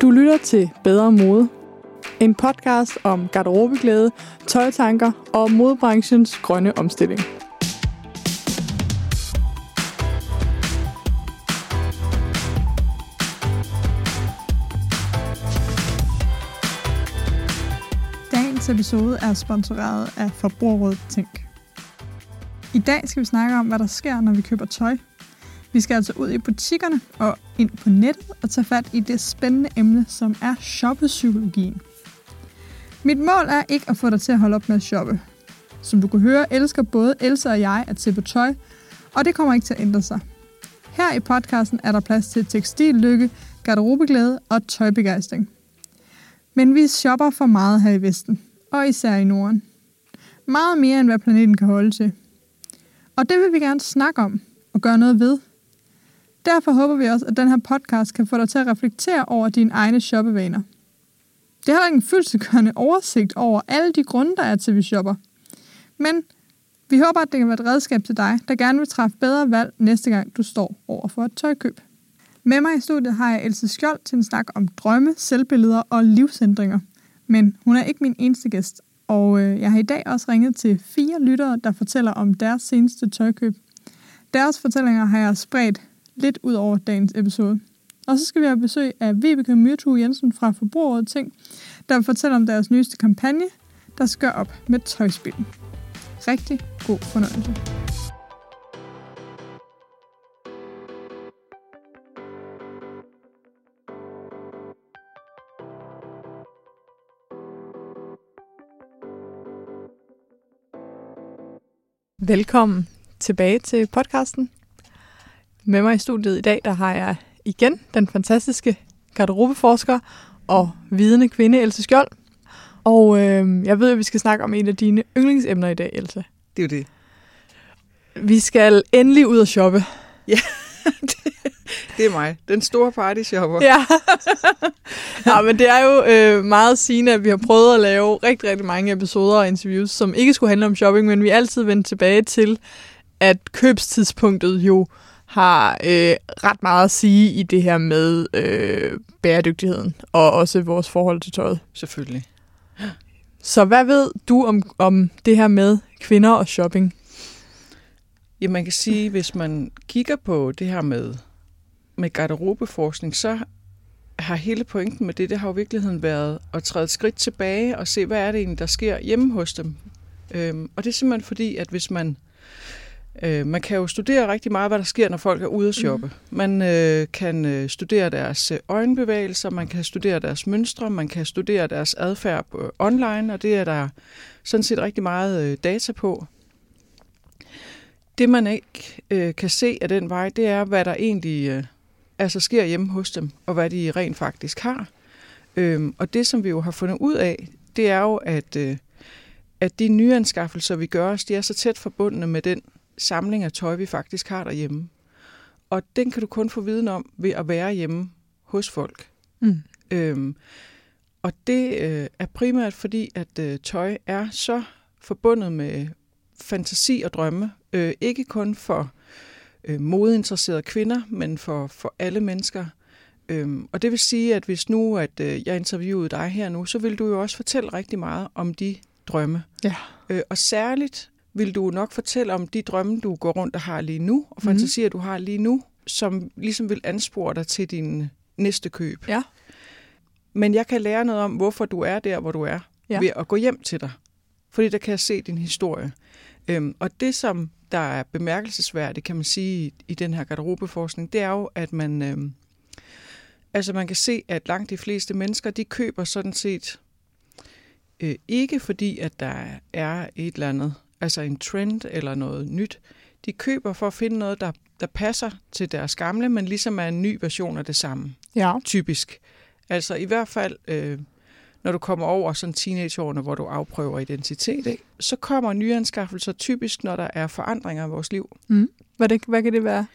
Du lytter til Bedre Mode. En podcast om garderobeglæde, tøjtanker og modebranchens grønne omstilling. Dagens episode er sponsoreret af Forbrugerrådet Tænk. I dag skal vi snakke om, hvad der sker, når vi køber tøj. Vi skal altså ud i butikkerne og ind på nettet og tage fat i det spændende emne, som er shoppepsykologien. Mit mål er ikke at få dig til at holde op med at shoppe. Som du kan høre, elsker både Elsa og jeg at se på tøj, og det kommer ikke til at ændre sig. Her i podcasten er der plads til tekstillykke, garderobeglæde og tøjbegejstring. Men vi shopper for meget her i Vesten, og især i Norden. Meget mere end hvad planeten kan holde til. Og det vil vi gerne snakke om og gøre noget ved. Derfor håber vi også, at den her podcast kan få dig til at reflektere over dine egne shoppevaner. Det har en fyldsekørende oversigt over alle de grunde, der er til, vi shopper. Men vi håber, at det kan være et redskab til dig, der gerne vil træffe bedre valg næste gang, du står over for et tøjkøb. Med mig i studiet har jeg Else Skjold til en snak om drømme, selvbilleder og livsændringer. Men hun er ikke min eneste gæst, og øh, jeg har i dag også ringet til fire lyttere, der fortæller om deres seneste tøjkøb. Deres fortællinger har jeg spredt lidt ud over dagens episode. Og så skal vi have besøg af Vibeke Myrtu Jensen fra Forbrugerrådet Ting, der vil fortælle om deres nyeste kampagne, der skal op med tøjspil. Rigtig god fornøjelse. Velkommen tilbage til podcasten. Med mig i studiet i dag, der har jeg igen den fantastiske garderobeforsker og vidende kvinde, Else Skjold. Og øh, jeg ved, at vi skal snakke om en af dine yndlingsemner i dag, Else. Det er jo det. Vi skal endelig ud og shoppe. Ja, det, det er mig. Den store party shopper. Ja. ja, men det er jo øh, meget sigende, at vi har prøvet at lave rigtig, rigtig mange episoder og interviews, som ikke skulle handle om shopping, men vi er altid vendt tilbage til, at købstidspunktet jo har øh, ret meget at sige i det her med øh, bæredygtigheden, og også vores forhold til tøjet. Selvfølgelig. Så hvad ved du om, om det her med kvinder og shopping? Ja, man kan sige, hvis man kigger på det her med, med garderobeforskning, så har hele pointen med det, det har jo i virkeligheden været at træde et skridt tilbage og se, hvad er det egentlig, der sker hjemme hos dem. Øhm, og det er simpelthen fordi, at hvis man Øh, man kan jo studere rigtig meget, hvad der sker, når folk er ude at shoppe. Mm. Man øh, kan øh, studere deres øh, øjenbevægelser, man kan studere deres mønstre, man kan studere deres adfærd øh, online, og det er der sådan set rigtig meget øh, data på. Det man ikke øh, kan se af den vej, det er, hvad der egentlig øh, altså sker hjemme hos dem, og hvad de rent faktisk har. Øh, og det, som vi jo har fundet ud af, det er jo, at, øh, at de nyanskaffelser, vi gør os, de er så tæt forbundne med den samling af tøj, vi faktisk har derhjemme. Og den kan du kun få viden om ved at være hjemme hos folk. Mm. Øhm, og det øh, er primært fordi, at øh, tøj er så forbundet med fantasi og drømme. Øh, ikke kun for øh, modeinteresserede kvinder, men for, for alle mennesker. Øhm, og det vil sige, at hvis nu at øh, jeg interviewede dig her nu, så vil du jo også fortælle rigtig meget om de drømme. Ja. Øh, og særligt vil du nok fortælle om de drømme, du går rundt og har lige nu, og mhm. fantasier, mm. du har lige nu, som ligesom vil anspore dig til din næste køb. Ja. Men jeg kan lære noget om, hvorfor du er der, hvor du er, ja. ved at gå hjem til dig. Fordi der kan jeg se din historie. Øhm, og det, som der er bemærkelsesværdigt, kan man sige, i den her garderobeforskning, det er jo, at man, øhm, altså man kan se, at langt de fleste mennesker, de køber sådan set øh, ikke fordi, at der er et eller andet altså en trend eller noget nyt. De køber for at finde noget, der, der passer til deres gamle, men ligesom er en ny version af det samme. Ja. Typisk. Altså i hvert fald, øh, når du kommer over sådan teenageårene, hvor du afprøver identitet, ikke? så kommer nyanskaffelser typisk, når der er forandringer i vores liv. Mm. Hvad, det, hvad kan det være?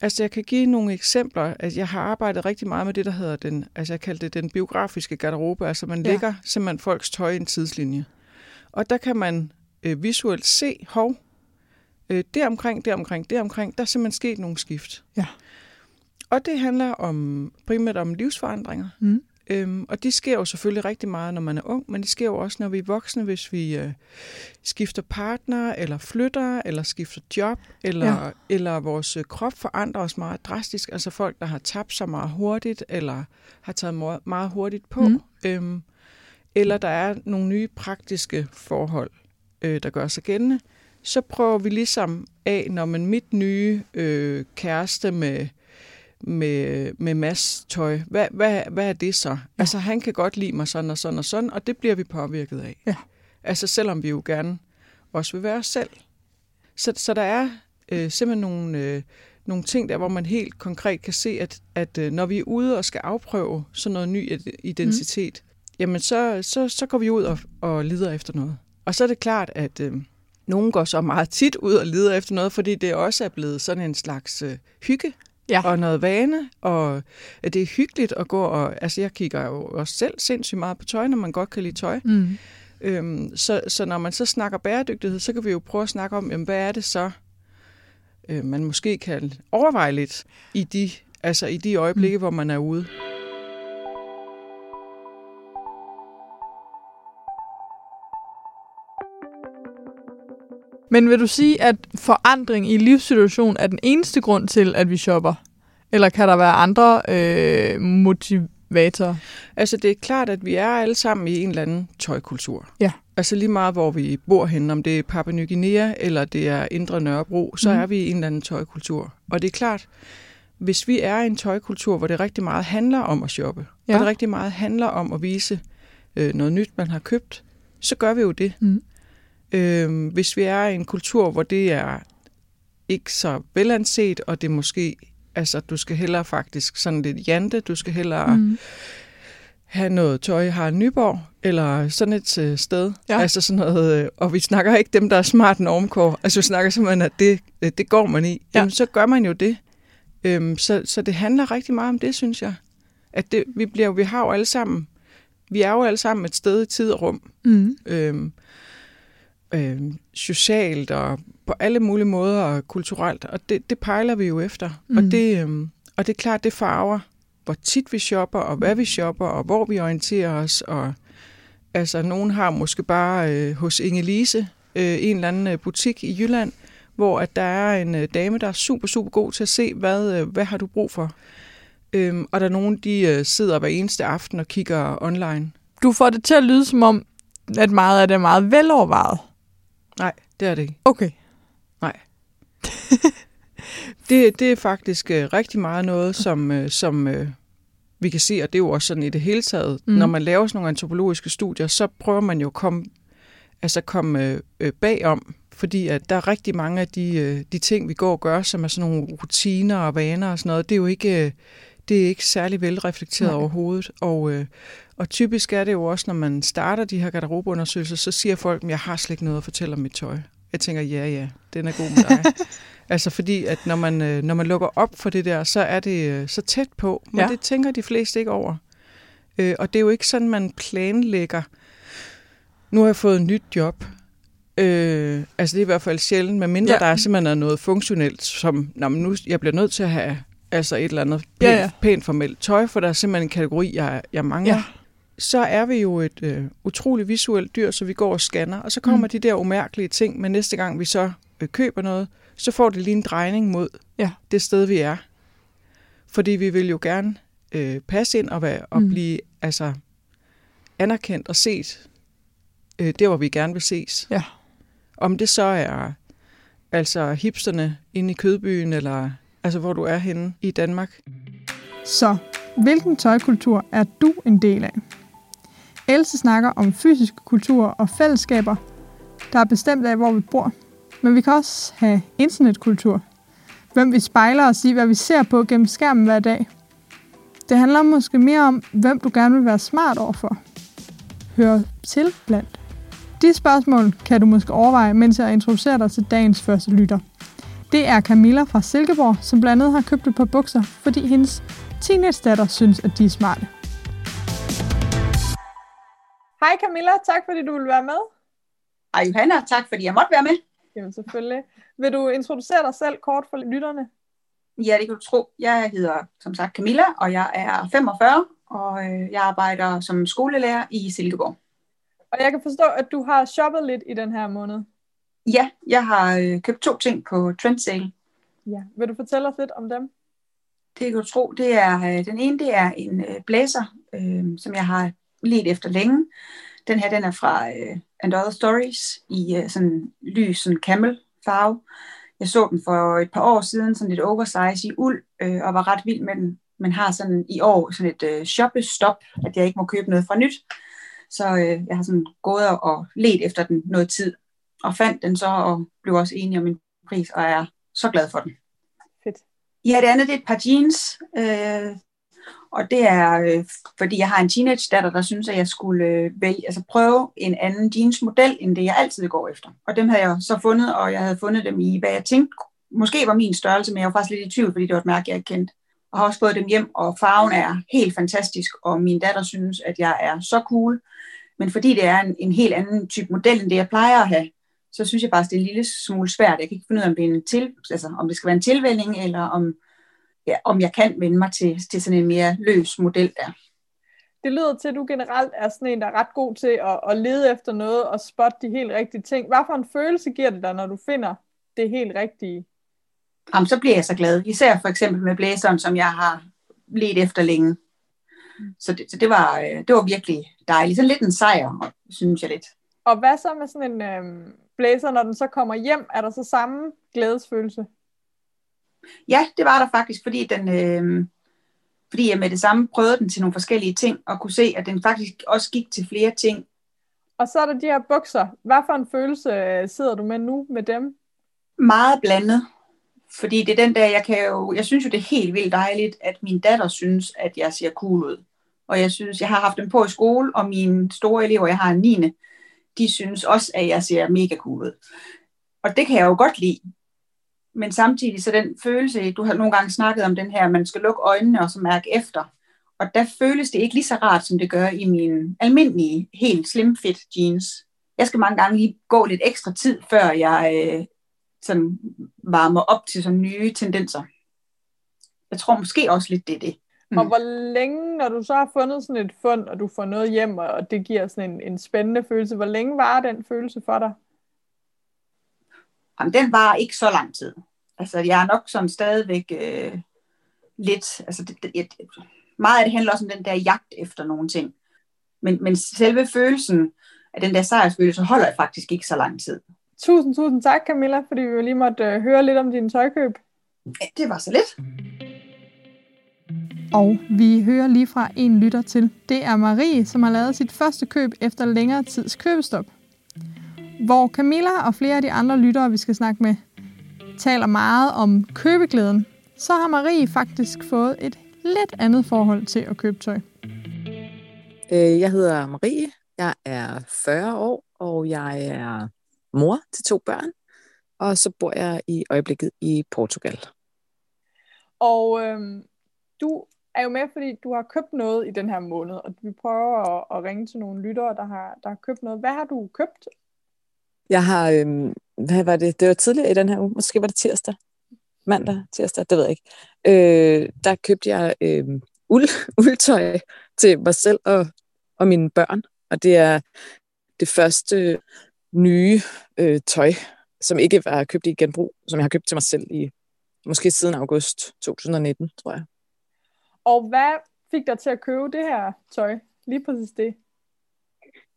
Altså, jeg kan give nogle eksempler. Altså, jeg har arbejdet rigtig meget med det, der hedder den, altså jeg kalder det den biografiske garderobe. Altså, man ja. lægger simpelthen folks tøj i en tidslinje. Og der kan man øh, visuelt se, hov, øh, deromkring, deromkring, deromkring, der er simpelthen sket nogle skift. Ja. og det handler om primært om livsforandringer. Mm. Øhm, og de sker jo selvfølgelig rigtig meget, når man er ung, men det sker jo også, når vi er voksne, hvis vi øh, skifter partner, eller flytter, eller skifter job, eller, ja. eller vores øh, krop forandrer os meget drastisk. Altså folk, der har tabt sig meget hurtigt, eller har taget meget, meget hurtigt på. Mm. Øhm, eller der er nogle nye praktiske forhold, øh, der gør sig gældende. Så prøver vi ligesom af, når man mit nye øh, kæreste med med, med masse tøj. Hvad, hvad, hvad er det så? Ja. Altså, han kan godt lide mig sådan og sådan og sådan, og det bliver vi påvirket af. Ja. Altså, selvom vi jo gerne også vil være os selv. Så, så der er øh, simpelthen nogle, øh, nogle ting der, hvor man helt konkret kan se, at, at øh, når vi er ude og skal afprøve sådan noget ny identitet, mm. jamen så, så, så går vi ud og, og lider efter noget. Og så er det klart, at øh, nogen går så meget tit ud og lider efter noget, fordi det også er blevet sådan en slags øh, hygge ja. og noget vane, og det er hyggeligt at gå og... Altså, jeg kigger jo også selv sindssygt meget på tøj, når man godt kan lide tøj. Mm. Øhm, så, så når man så snakker bæredygtighed, så kan vi jo prøve at snakke om, jamen, hvad er det så, øh, man måske kan overveje lidt i de, altså i de øjeblikke, mm. hvor man er ude. Men vil du sige, at forandring i livssituation er den eneste grund til, at vi shopper? Eller kan der være andre øh, motivatorer? Altså, det er klart, at vi er alle sammen i en eller anden tøjkultur. Ja. Altså lige meget, hvor vi bor henne, om det er Papua Ny Guinea eller det er Indre Nørrebro, så mm. er vi i en eller anden tøjkultur. Og det er klart, hvis vi er i en tøjkultur, hvor det rigtig meget handler om at shoppe, ja. og det rigtig meget handler om at vise øh, noget nyt, man har købt, så gør vi jo det. Mm. Øh, hvis vi er i en kultur, hvor det er ikke så velanset, og det måske, altså du skal hellere faktisk sådan lidt jante, du skal hellere mm. have noget tøj, har Nyborg, eller sådan et øh, sted. Ja. Altså sådan noget, øh, og vi snakker ikke dem, der er smart normcore, altså vi snakker simpelthen, at det, øh, det går man i. Ja. Jamen, så gør man jo det. Øhm, så, så det handler rigtig meget om det, synes jeg. At det, vi, bliver, vi har jo alle sammen, vi er jo alle sammen et sted i tid og rum. Mm. Øhm, øh, socialt og på alle mulige måder og kulturelt, og det, det pejler vi jo efter. Mm. Og, det, øh, og det er klart, det farver, hvor tit vi shopper, og hvad vi shopper, og hvor vi orienterer os. Og, altså, nogen har måske bare øh, hos Inge-Lise øh, en eller anden øh, butik i Jylland, hvor at der er en øh, dame, der er super, super god til at se, hvad, øh, hvad har du brug for. Øhm, og der er nogen, de øh, sidder hver eneste aften og kigger online. Du får det til at lyde som om, at meget af det er meget velovervejet. Nej, det er det ikke. Okay. Nej. det, det er faktisk øh, rigtig meget noget, som, øh, som øh, vi kan se, og det er jo også sådan i det hele taget. Mm. Når man laver sådan nogle antropologiske studier, så prøver man jo at komme, altså komme øh, bagom, fordi at der er rigtig mange af de, øh, de ting, vi går og gør, som er sådan nogle rutiner og vaner og sådan noget, det er jo ikke... Øh, det er ikke særlig velreflekteret Nej. overhovedet. Og, øh, og typisk er det jo også, når man starter de her garderobeundersøgelser, så siger folk, at jeg har slet ikke noget at fortælle om mit tøj. Jeg tænker, ja, ja, den er god med dig. altså fordi, at når man, øh, når man lukker op for det der, så er det øh, så tæt på. Men ja. det tænker de fleste ikke over. Øh, og det er jo ikke sådan, man planlægger. Nu har jeg fået et nyt job. Øh, altså det er i hvert fald sjældent, medmindre ja. der er simpelthen noget funktionelt, som nu jeg bliver nødt til at have altså et eller andet pænt, ja, ja. pænt formelt tøj, for der er simpelthen en kategori, jeg, jeg mangler. Ja. Så er vi jo et øh, utroligt visuelt dyr, så vi går og scanner, og så kommer mm. de der umærkelige ting, men næste gang vi så øh, køber noget, så får det lige en drejning mod ja. det sted, vi er. Fordi vi vil jo gerne øh, passe ind og, være, og mm. blive altså, anerkendt og set øh, der, hvor vi gerne vil ses. Ja. Om det så er altså hipsterne inde i kødbyen, eller altså hvor du er henne i Danmark. Så, hvilken tøjkultur er du en del af? Else snakker om fysisk kultur og fællesskaber, der er bestemt af, hvor vi bor. Men vi kan også have internetkultur. Hvem vi spejler os i, hvad vi ser på gennem skærmen hver dag. Det handler måske mere om, hvem du gerne vil være smart overfor. Hør til blandt. De spørgsmål kan du måske overveje, mens jeg introducerer dig til dagens første lytter. Det er Camilla fra Silkeborg, som blandt andet har købt et par bukser, fordi hendes teenage-datter synes, at de er smarte. Hej Camilla, tak fordi du vil være med. Hej Johanna, tak fordi jeg måtte være med. Jamen selvfølgelig. Vil du introducere dig selv kort for lytterne? Ja, det kan du tro. Jeg hedder som sagt Camilla, og jeg er 45, og øh, jeg arbejder som skolelærer i Silkeborg. Og jeg kan forstå, at du har shoppet lidt i den her måned. Ja, jeg har øh, købt to ting på Trendsale. Ja. Vil du fortælle os lidt om dem? Det kan du tro. Det er, øh, den ene det er en øh, blæser, øh, som jeg har let efter længe. Den her den er fra øh, And Other Stories i øh, sådan lys sådan camel farve. Jeg så den for et par år siden, sådan lidt oversize i uld, øh, og var ret vild med den. Men har sådan i år sådan et øh, shoppestop, at jeg ikke må købe noget fra nyt. Så øh, jeg har sådan gået og let efter den noget tid, og fandt den så, og blev også enig om min pris, og er så glad for den. Fedt. Ja, det andet det er et par jeans, øh, og det er, øh, fordi jeg har en teenage datter, der synes, at jeg skulle øh, vælge, altså prøve en anden jeansmodel, end det jeg altid går efter. Og dem havde jeg så fundet, og jeg havde fundet dem i, hvad jeg tænkte, måske var min størrelse, men jeg var faktisk lidt i tvivl, fordi det var et mærke, jeg ikke kendte. Og har også fået dem hjem, og farven er helt fantastisk, og min datter synes, at jeg er så cool. Men fordi det er en, en helt anden type model, end det jeg plejer at have, så synes jeg faktisk, det er en lille smule svært. Jeg kan ikke finde ud af, om det, er en til, altså, om det skal være en tilvænning, eller om, ja, om jeg kan vende mig til, til sådan en mere løs model der. Det lyder til, at du generelt er sådan en, der er ret god til at, at lede efter noget og spotte de helt rigtige ting. Hvad for en følelse giver det dig, når du finder det helt rigtige? Jamen, så bliver jeg så glad. Især for eksempel med blæseren, som jeg har let efter længe. Så det, så det, var, øh, det var virkelig dejligt. Sådan lidt en sejr, synes jeg lidt. Og hvad så med sådan en øh, blæser, når den så kommer hjem? Er der så samme glædesfølelse? Ja, det var der faktisk, fordi den... Øh, fordi jeg med det samme prøvede den til nogle forskellige ting, og kunne se, at den faktisk også gik til flere ting. Og så er der de her bukser. Hvad for en følelse øh, sidder du med nu med dem? Meget blandet. Fordi det er den der, jeg kan jo, jeg synes jo, det er helt vildt dejligt, at min datter synes, at jeg ser cool ud. Og jeg synes, jeg har haft dem på i skole, og mine store elever, jeg har en 9 de synes også, at jeg ser mega cool ud. Og det kan jeg jo godt lide. Men samtidig så den følelse, du har nogle gange snakket om den her, at man skal lukke øjnene og så mærke efter. Og der føles det ikke lige så rart, som det gør i mine almindelige, helt slim fit jeans. Jeg skal mange gange lige gå lidt ekstra tid, før jeg øh, sådan varmer op til sådan nye tendenser. Jeg tror måske også lidt, det er det. Mm. Og hvor længe, når du så har fundet sådan et fund, og du får noget hjem, og det giver sådan en, en spændende følelse, hvor længe var den følelse for dig? Jamen, den var ikke så lang tid. Altså, jeg er nok sådan stadigvæk øh, lidt, altså, det, det, meget af det handler også om den der jagt efter nogle ting. Men, men selve følelsen af den der sejrsfølelse holder faktisk ikke så lang tid. Tusind, tusind tak, Camilla, fordi vi lige måtte øh, høre lidt om din tøjkøb. Ja, det var så lidt. Og vi hører lige fra en lytter til. Det er Marie, som har lavet sit første køb efter længere tids købestop. Hvor Camilla og flere af de andre lyttere, vi skal snakke med, taler meget om købeglæden, så har Marie faktisk fået et lidt andet forhold til at købe tøj. Øh, jeg hedder Marie, jeg er 40 år, og jeg er mor til to børn, og så bor jeg i øjeblikket i Portugal. Og øhm, du er jo med, fordi du har købt noget i den her måned, og vi prøver at, at ringe til nogle lyttere, der har, der har købt noget. Hvad har du købt? Jeg har, øhm, hvad var det? Det var tidligere i den her uge, måske var det tirsdag, mandag, tirsdag, det ved jeg ikke. Øh, der købte jeg øh, uld, uldtøj til mig selv og, og mine børn, og det er det første nye øh, tøj, som ikke var købt i genbrug, som jeg har købt til mig selv i måske siden august 2019, tror jeg. Og hvad fik dig til at købe det her tøj? Lige præcis det.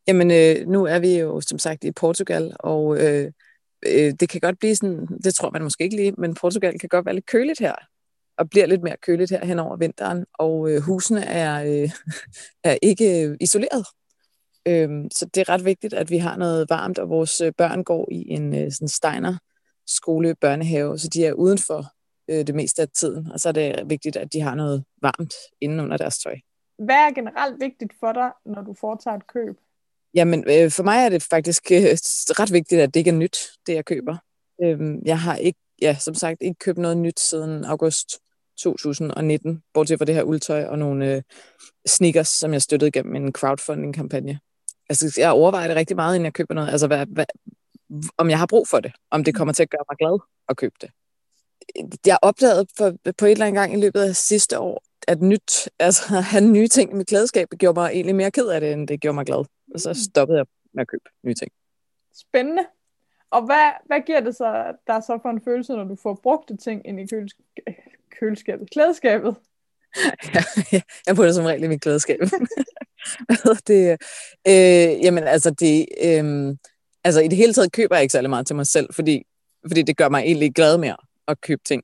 Jamen, øh, nu er vi jo som sagt i Portugal, og øh, øh, det kan godt blive sådan, det tror man måske ikke lige, men Portugal kan godt være lidt køligt her, og bliver lidt mere køligt her hen over vinteren, og øh, husene er, øh, er ikke øh, isoleret. Øhm, så det er ret vigtigt, at vi har noget varmt, og vores øh, børn går i en øh, sådan Steiner skole børnehave, så de er udenfor øh, det meste af tiden, og så er det vigtigt, at de har noget varmt inden under deres tøj. Hvad er generelt vigtigt for dig, når du foretager et køb? Jamen, øh, for mig er det faktisk øh, ret vigtigt, at det ikke er nyt, det jeg køber. Øh, jeg har ikke, ja, som sagt, ikke købt noget nyt siden august 2019, bortset fra det her uldtøj og nogle øh, sneakers, som jeg støttede gennem en crowdfunding-kampagne. Altså, jeg overvejer det rigtig meget, inden jeg køber noget. Altså, hvad, hvad, om jeg har brug for det. Om det kommer til at gøre mig glad at købe det. Jeg opdagede for, på et eller andet gang i løbet af sidste år, at nyt, altså at have nye ting i mit klædeskab, gjorde mig egentlig mere ked af det, end det gjorde mig glad. Og så stoppede jeg med at købe nye ting. Spændende. Og hvad, hvad giver det så, der så for en følelse, når du får brugte ting ind i køles- køleskabet, klædeskabet? ja, jeg putter som regel i mit klædeskab. det, øh, jamen altså, det, øh, altså i det hele taget køber jeg ikke særlig meget til mig selv, fordi, fordi det gør mig egentlig glad mere at købe ting.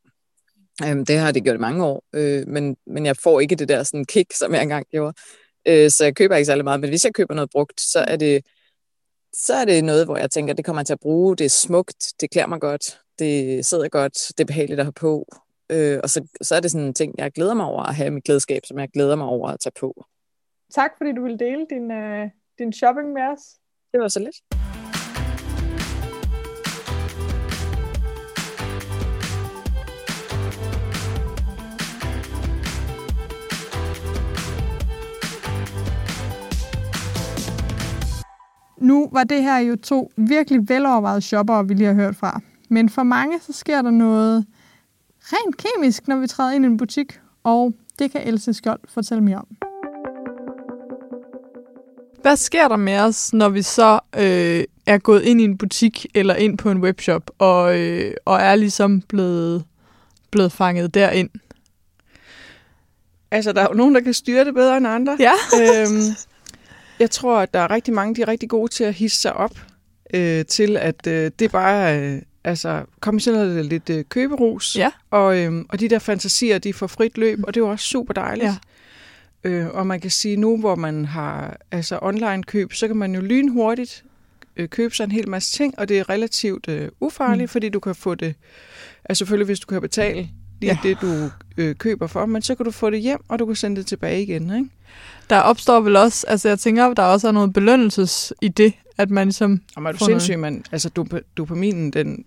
Øh, det har det gjort i mange år, øh, men, men jeg får ikke det der sådan kick, som jeg engang gjorde. Øh, så jeg køber ikke særlig meget, men hvis jeg køber noget brugt, så er det, så er det noget, hvor jeg tænker, det kommer jeg til at bruge, det er smukt, det klæder mig godt, det sidder godt, det er behageligt at have på, Øh, og så, så er det sådan en ting, jeg glæder mig over at have i mit klædeskab, som jeg glæder mig over at tage på. Tak fordi du ville dele din, øh, din shopping med os. Det var så lidt. Nu var det her jo to virkelig velovervejede shoppere, vi lige har hørt fra. Men for mange, så sker der noget rent kemisk, når vi træder ind i en butik, og det kan Else Skjold fortælle mere om. Hvad sker der med os, når vi så øh, er gået ind i en butik eller ind på en webshop, og, øh, og er ligesom blevet, blevet fanget derind? Altså, der er jo nogen, der kan styre det bedre end andre. Ja. øhm, jeg tror, at der er rigtig mange, de er rigtig gode til at hisse sig op øh, til, at øh, det bare øh, altså, komme sådan noget lidt øh, køberus. Ja. Og, øh, og de der fantasier, de får frit løb, og det er jo også super dejligt. Ja. Øh, og man kan sige, nu hvor man har altså online køb, så kan man jo lynhurtigt øh, købe sig en hel masse ting, og det er relativt øh, ufarligt, mm. fordi du kan få det, altså selvfølgelig hvis du kan betale lige ja. det, du øh, køber for, men så kan du få det hjem, og du kan sende det tilbage igen, ikke? Der opstår vel også, altså jeg tænker, der også er noget belønnelses i det, at man ligesom... Og man er du noget- sindssyg, man, altså dop- dopaminen, den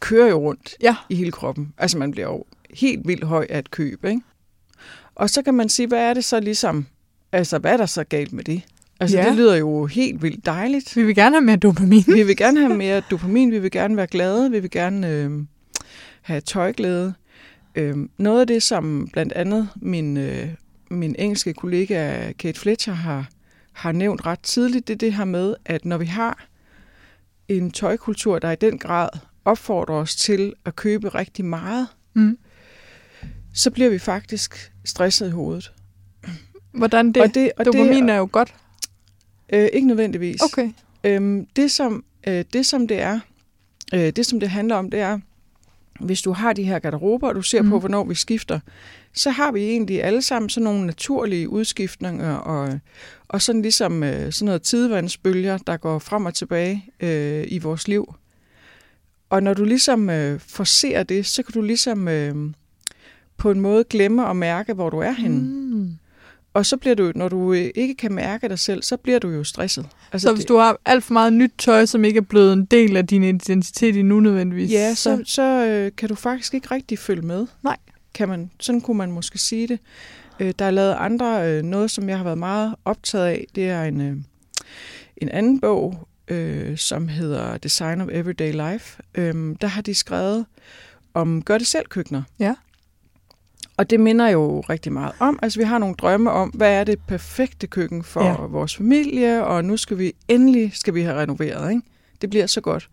kører jo rundt Ja. i hele kroppen. Altså man bliver jo helt vildt høj af et køb, ikke? Og så kan man sige, hvad er det så ligesom, altså hvad er der så galt med det? Altså Ja. det lyder jo helt vildt dejligt. Vi vil gerne have mere dopamin. Vi vil gerne have mere dopamin, vi vil gerne være glade, vi vil gerne øh, have tøjglæde. Øh, noget af det, som blandt andet min, øh, min engelske kollega Kate Fletcher har, har nævnt ret tidligt, det er det her med, at når vi har en tøjkultur, der i den grad opfordrer os til at købe rigtig meget, Mm. så bliver vi faktisk stresset i hovedet. Hvordan det? og det, og Dopamin det, er jo godt. øh, ikke nødvendigvis. Okay. Øhm, det, som, øh, det som det er, øh, det som det handler om, det er, hvis du har de her garderober, og du ser mm. på, hvornår vi skifter, så har vi egentlig alle sammen sådan nogle naturlige udskiftninger, og, og sådan ligesom øh, sådan noget tidevandsbølger, der går frem og tilbage øh, i vores liv. Og når du ligesom øh, forser det, så kan du ligesom øh, på en måde glemme at mærke, hvor du er henne. Mm. Og så bliver du, når du øh, ikke kan mærke dig selv, så bliver du jo stresset. Altså Så hvis du har alt for meget nyt tøj, som ikke er blevet en del af din identitet endnu nødvendigvis, Ja, så, så øh, kan du faktisk ikke rigtig følge med. Nej. Kan man, sådan kunne man måske sige det. Øh, der er lavet andre, øh, noget som jeg har været meget optaget af, det er en, øh, en anden bog, øh, som hedder Design of Everyday Life. Øh, der har de skrevet om gør-det-selv-køkkener. Ja. Og det minder jo rigtig meget om, altså vi har nogle drømme om, hvad er det perfekte køkken for Ja. vores familie, og nu skal vi endelig skal vi have renoveret, ikke? Det bliver så godt.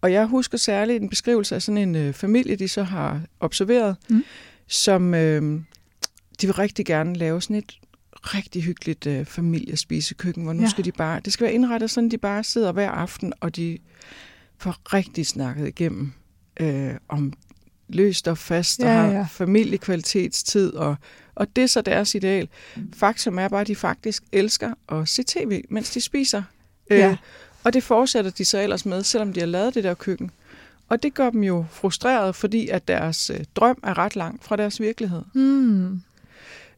Og jeg husker særligt en beskrivelse af sådan en øh, familie, de så har observeret, Mm. som øh, de vil rigtig gerne lave sådan et rigtig hyggeligt øh, familiespisekøkken, hvor nu Ja. skal de bare, det skal være indrettet sådan, de bare sidder hver aften, og de får rigtig snakket igennem øh, om løst og fast, og Ja, har ja. familiekvalitetstid, og, og det er så deres ideal. Faktum er bare, at de faktisk elsker at se tv, mens de spiser. Ja. Og det fortsætter de så ellers med, selvom de har lavet det der køkken. Og det gør dem jo frustrerede, fordi at deres øh, drøm er ret langt fra deres virkelighed. Mm.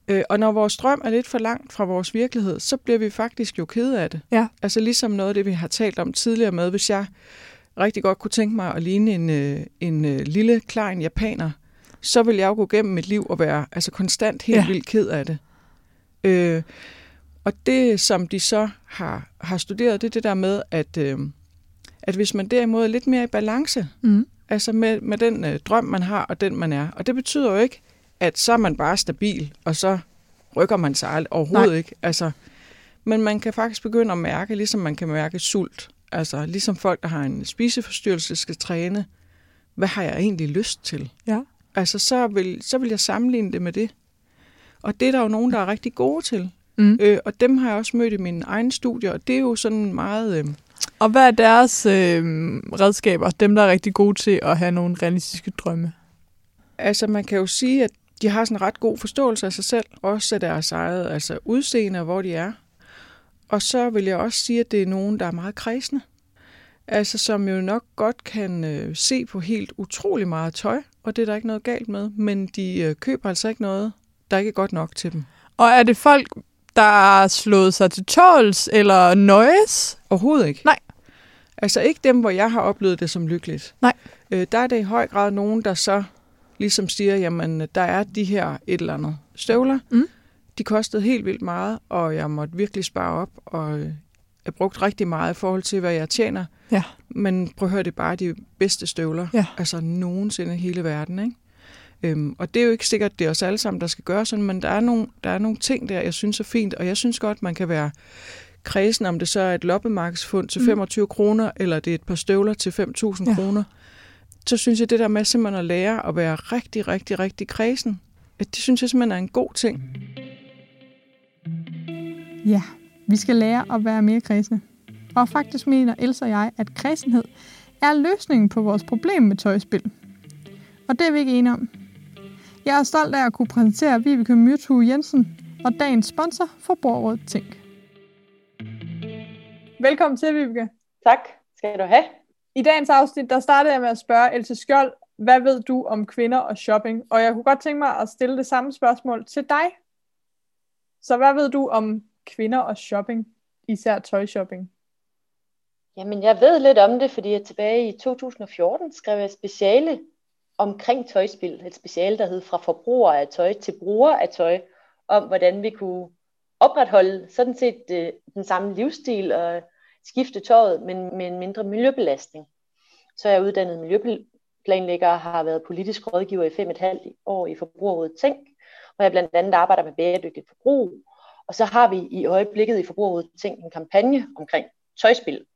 Øh, og når vores drøm er lidt for langt fra vores virkelighed, så bliver vi faktisk jo kede af det. Ja. Altså ligesom noget af det, vi har talt om tidligere med, hvis jeg rigtig godt kunne tænke mig at ligne en, øh, en øh, lille, klein japaner, så vil jeg jo gå gennem mit liv og være altså konstant helt ja. vildt ked af det. Øh, og det, som de så har, har studeret, det er det der med, at, øh, at hvis man derimod er lidt mere i balance, Mm. Altså med, med den øh, drøm, man har, og den man er. Og det betyder jo ikke, at så er man bare stabil, og så rykker man sig overhovedet Nej. ikke. Altså, men man kan faktisk begynde at mærke, ligesom man kan mærke sult. Altså ligesom folk, der har en spiseforstyrrelse, skal træne. Hvad har jeg egentlig lyst til? Ja. Altså så vil, så vil jeg sammenligne det med det. Og det er der jo nogen, der er rigtig gode til. Mm. Øh, og dem har jeg også mødt i mine egne studier, og det er jo sådan meget... Øh, Og hvad er deres øh, redskaber, dem der er rigtig gode til at have nogle realistiske drømme? altså man kan jo sige, at de har sådan en ret god forståelse af sig selv, også af deres eget altså udseende og hvor de er. Og så vil jeg også sige, at det er nogen, der er meget kredsende. Altså som jo nok godt kan øh, se på helt utrolig meget tøj, og det er der ikke noget galt med, men de øh, køber altså ikke noget, der ikke er godt nok til dem. Og er det folk, der slået sig til tåls eller nøjes? Overhovedet ikke. Nej. Altså ikke dem, hvor jeg har oplevet det som lykkeligt. Nej. Øh, der er det i høj grad nogen, der så ligesom siger, jamen der er de her et eller andet støvler. Mm. De kostede helt vildt meget, og jeg måtte virkelig spare op, og øh, jeg brugt rigtig meget i forhold til, hvad jeg tjener. Ja. Men prøv at høre, det er bare de bedste støvler, Ja. altså nogensinde i hele verden. Ikke? Øhm, og det er jo ikke sikkert, det er os alle sammen, der skal gøre sådan, men der er, nogle, der er nogle ting der, jeg synes er fint, og jeg synes godt, man kan være kredsen, om det så er et loppemarkedsfund til Mm. 25 kroner, eller det er et par støvler til 5.000 Ja. kroner. Så synes jeg, det der med simpelthen at lære at være rigtig, rigtig, rigtig kredsen, det synes jeg simpelthen er en god ting. Ja, vi skal lære at være mere kredsende. Og faktisk mener Elsa og jeg, at kredsenhed er løsningen på vores problem med tøjspil. Og det er vi ikke enige om. Jeg er stolt af at kunne præsentere Vibeke Myrtue Jensen og dagens sponsor, Forbrugerrådet Tænk. Velkommen til, Vibeke. Tak skal du have. I dagens afsnit, der startede jeg med at spørge Else Skjold, hvad ved du om kvinder og shopping? Og jeg kunne godt tænke mig at stille det samme spørgsmål til dig. Så hvad ved du om kvinder og shopping, især tøjshopping? Jamen, jeg ved lidt om det, fordi jeg tilbage i 2014 skrev et speciale omkring tøjspil. Et speciale, der hed Fra forbruger af tøj til bruger af tøj, om hvordan vi kunne opretholde sådan set øh, den samme livsstil og skifte tøjet, men med en mindre miljøbelastning. Så er jeg uddannet miljøplanlægger og har været politisk rådgiver i fem og et halvt år i Forbrugerrådet Tænk, hvor jeg blandt andet arbejder med bæredygtigt forbrug. Og så har vi i øjeblikket i Forbrugerrådet Tænk en kampagne omkring tøjspil.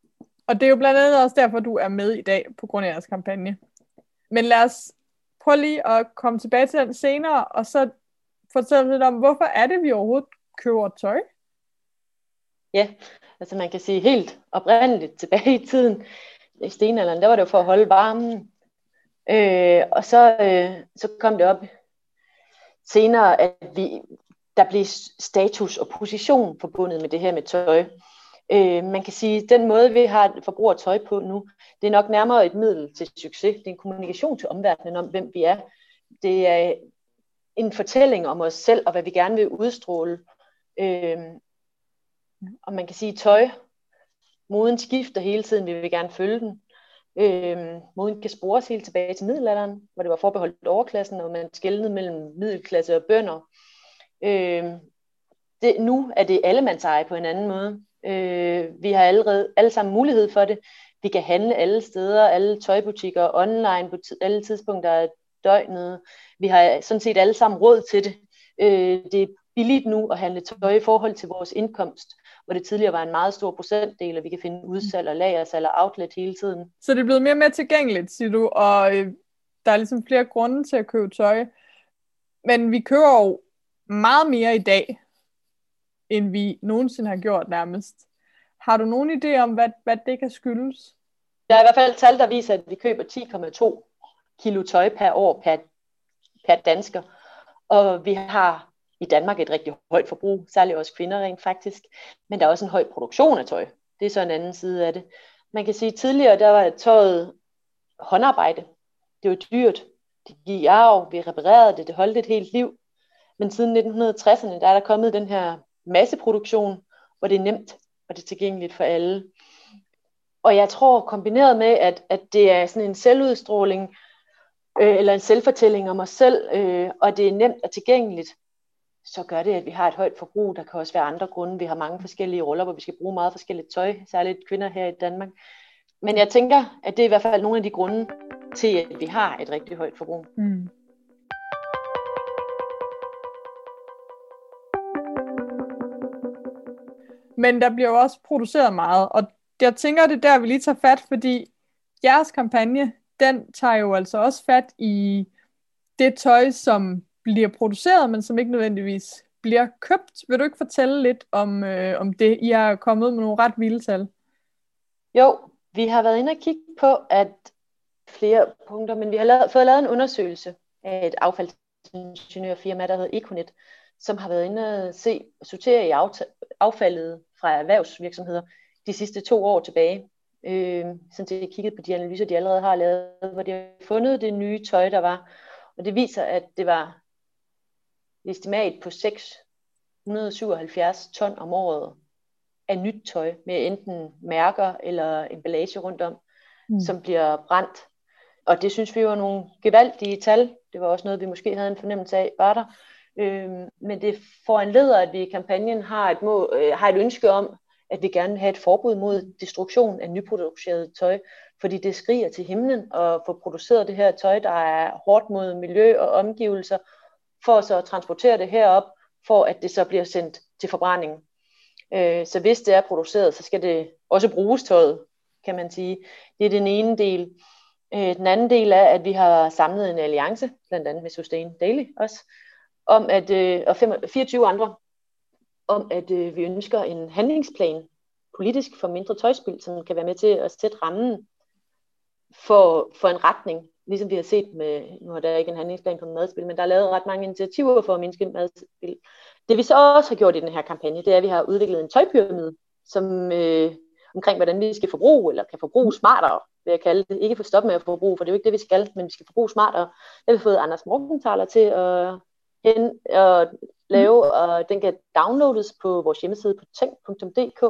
Og det er jo blandt andet også derfor, du er med i dag på grund af jeres kampagne. Men lad os prøve lige at komme tilbage til den senere, og så fortælle lidt om, hvorfor er det, vi overhovedet køber tøj? Ja, altså man kan sige helt oprindeligt tilbage i tiden, i stenalderen, der var det jo for at holde varmen. Øh, og så, øh, så kom det op senere, at vi, der blev status og position forbundet med det her med tøj. Øh, man kan sige, at den måde, vi har forbruger tøj på nu, det er nok nærmere et middel til succes. Det er en kommunikation til omverdenen om, hvem vi er. Det er en fortælling om os selv og hvad vi gerne vil udstråle. Øh, og man kan sige, tøj, moden skifter hele tiden, vi vil gerne følge den. Øh, moden kan spores helt tilbage til middelalderen, hvor det var forbeholdt overklassen, og man skældnede mellem middelklasse og bønder. Øh, det, nu er det allemands eje på en anden måde. Øh, vi har allerede alle sammen mulighed for det. Vi kan handle alle steder, alle tøjbutikker, online på alle tidspunkter af døgnet. Vi har sådan set alle sammen råd til det. Øh, det er billigt nu at handle tøj i forhold til vores indkomst, hvor det tidligere var en meget stor procentdel, og vi kan finde udsalg og lagersalg og outlet hele tiden. Så det er blevet mere og mere tilgængeligt, siger du, og øh, der er ligesom flere grunde til at købe tøj. Men vi køber jo meget mere i dag, end vi nogensinde har gjort nærmest. Har du nogen idé om, hvad, hvad det kan skyldes? Der er i hvert fald tal, der viser, at vi køber 10,2 kilo tøj per år per, per dansker. Og vi har i Danmark et rigtig højt forbrug, særligt også kvinder rent faktisk. Men der er også en høj produktion af tøj. Det er så en anden side af det. Man kan sige, at tidligere der var tøjet håndarbejde. Det var dyrt. Det gik i arv. Vi reparerede det. Det holdt et helt liv. Men siden 1960'erne, der er der kommet den her masseproduktion, hvor det er nemt og det er tilgængeligt for alle. Og jeg tror kombineret med, at, at det er sådan en selvudstråling, øh, eller en selvfortælling om os selv, øh, og det er nemt og tilgængeligt, så gør det, at vi har et højt forbrug. Der kan også være andre grunde. Vi har mange forskellige roller, hvor vi skal bruge meget forskelligt tøj, særligt kvinder her i Danmark. Men jeg tænker, at det er i hvert fald nogle af de grunde, til, at vi har et rigtig højt forbrug. Mm. Men der bliver jo også produceret meget, og jeg tænker, det er der, vi lige tager fat, fordi jeres kampagne, den tager jo altså også fat i det tøj, som bliver produceret, men som ikke nødvendigvis bliver købt. Vil du ikke fortælle lidt om, øh, om det? I har kommet med nogle ret vilde tal. Jo, vi har været inde og kigge på, at flere punkter, men vi har lavet, fået lavet en undersøgelse af et affaldsingeniørfirma, der hedder Econet, som har været inde og se sortere i affaldet fra erhvervsvirksomheder de sidste to år tilbage. Øh, sådan har kigget på de analyser, de allerede har lavet, hvor de har fundet det nye tøj, der var. Og det viser, at det var estimat på 677 ton om året af nyt tøj med enten mærker eller emballage rundt om, mm. som bliver brændt. Og det synes vi var nogle gevaldige tal. Det var også noget, vi måske havde en fornemmelse af, var der. Øh, men det foranleder, at vi i kampagnen har et, må, øh, har et ønske om, at vi gerne vil have et forbud mod destruktion af nyproduceret tøj, fordi det skriger til himlen at få produceret det her tøj, der er hårdt mod miljø og omgivelser, for så at transportere det herop, for at det så bliver sendt til forbrænding. Øh, så hvis det er produceret, så skal det også bruges tøjet, kan man sige. Det er den ene del. Øh, den anden del er, at vi har samlet en alliance, blandt andet med Sustain Daily også, om at, øh, og 24 andre, om at øh, vi ønsker en handlingsplan politisk for mindre tøjspil, som kan være med til at sætte rammen for, for en retning, ligesom vi har set med, nu er der ikke en handlingsplan for madspil, men der er lavet ret mange initiativer for at mindske madspil. Det vi så også har gjort i den her kampagne, det er, at vi har udviklet en tøjpyramide, som øh, omkring, hvordan vi skal forbruge, eller kan forbruge smartere, vil jeg kalde det. Ikke for stoppe med at forbruge, for det er jo ikke det, vi skal, men vi skal forbruge smartere. Det har vi fået Anders Morgenthaler til at, hen, at lave, og den kan downloades på vores hjemmeside på tænk.dk.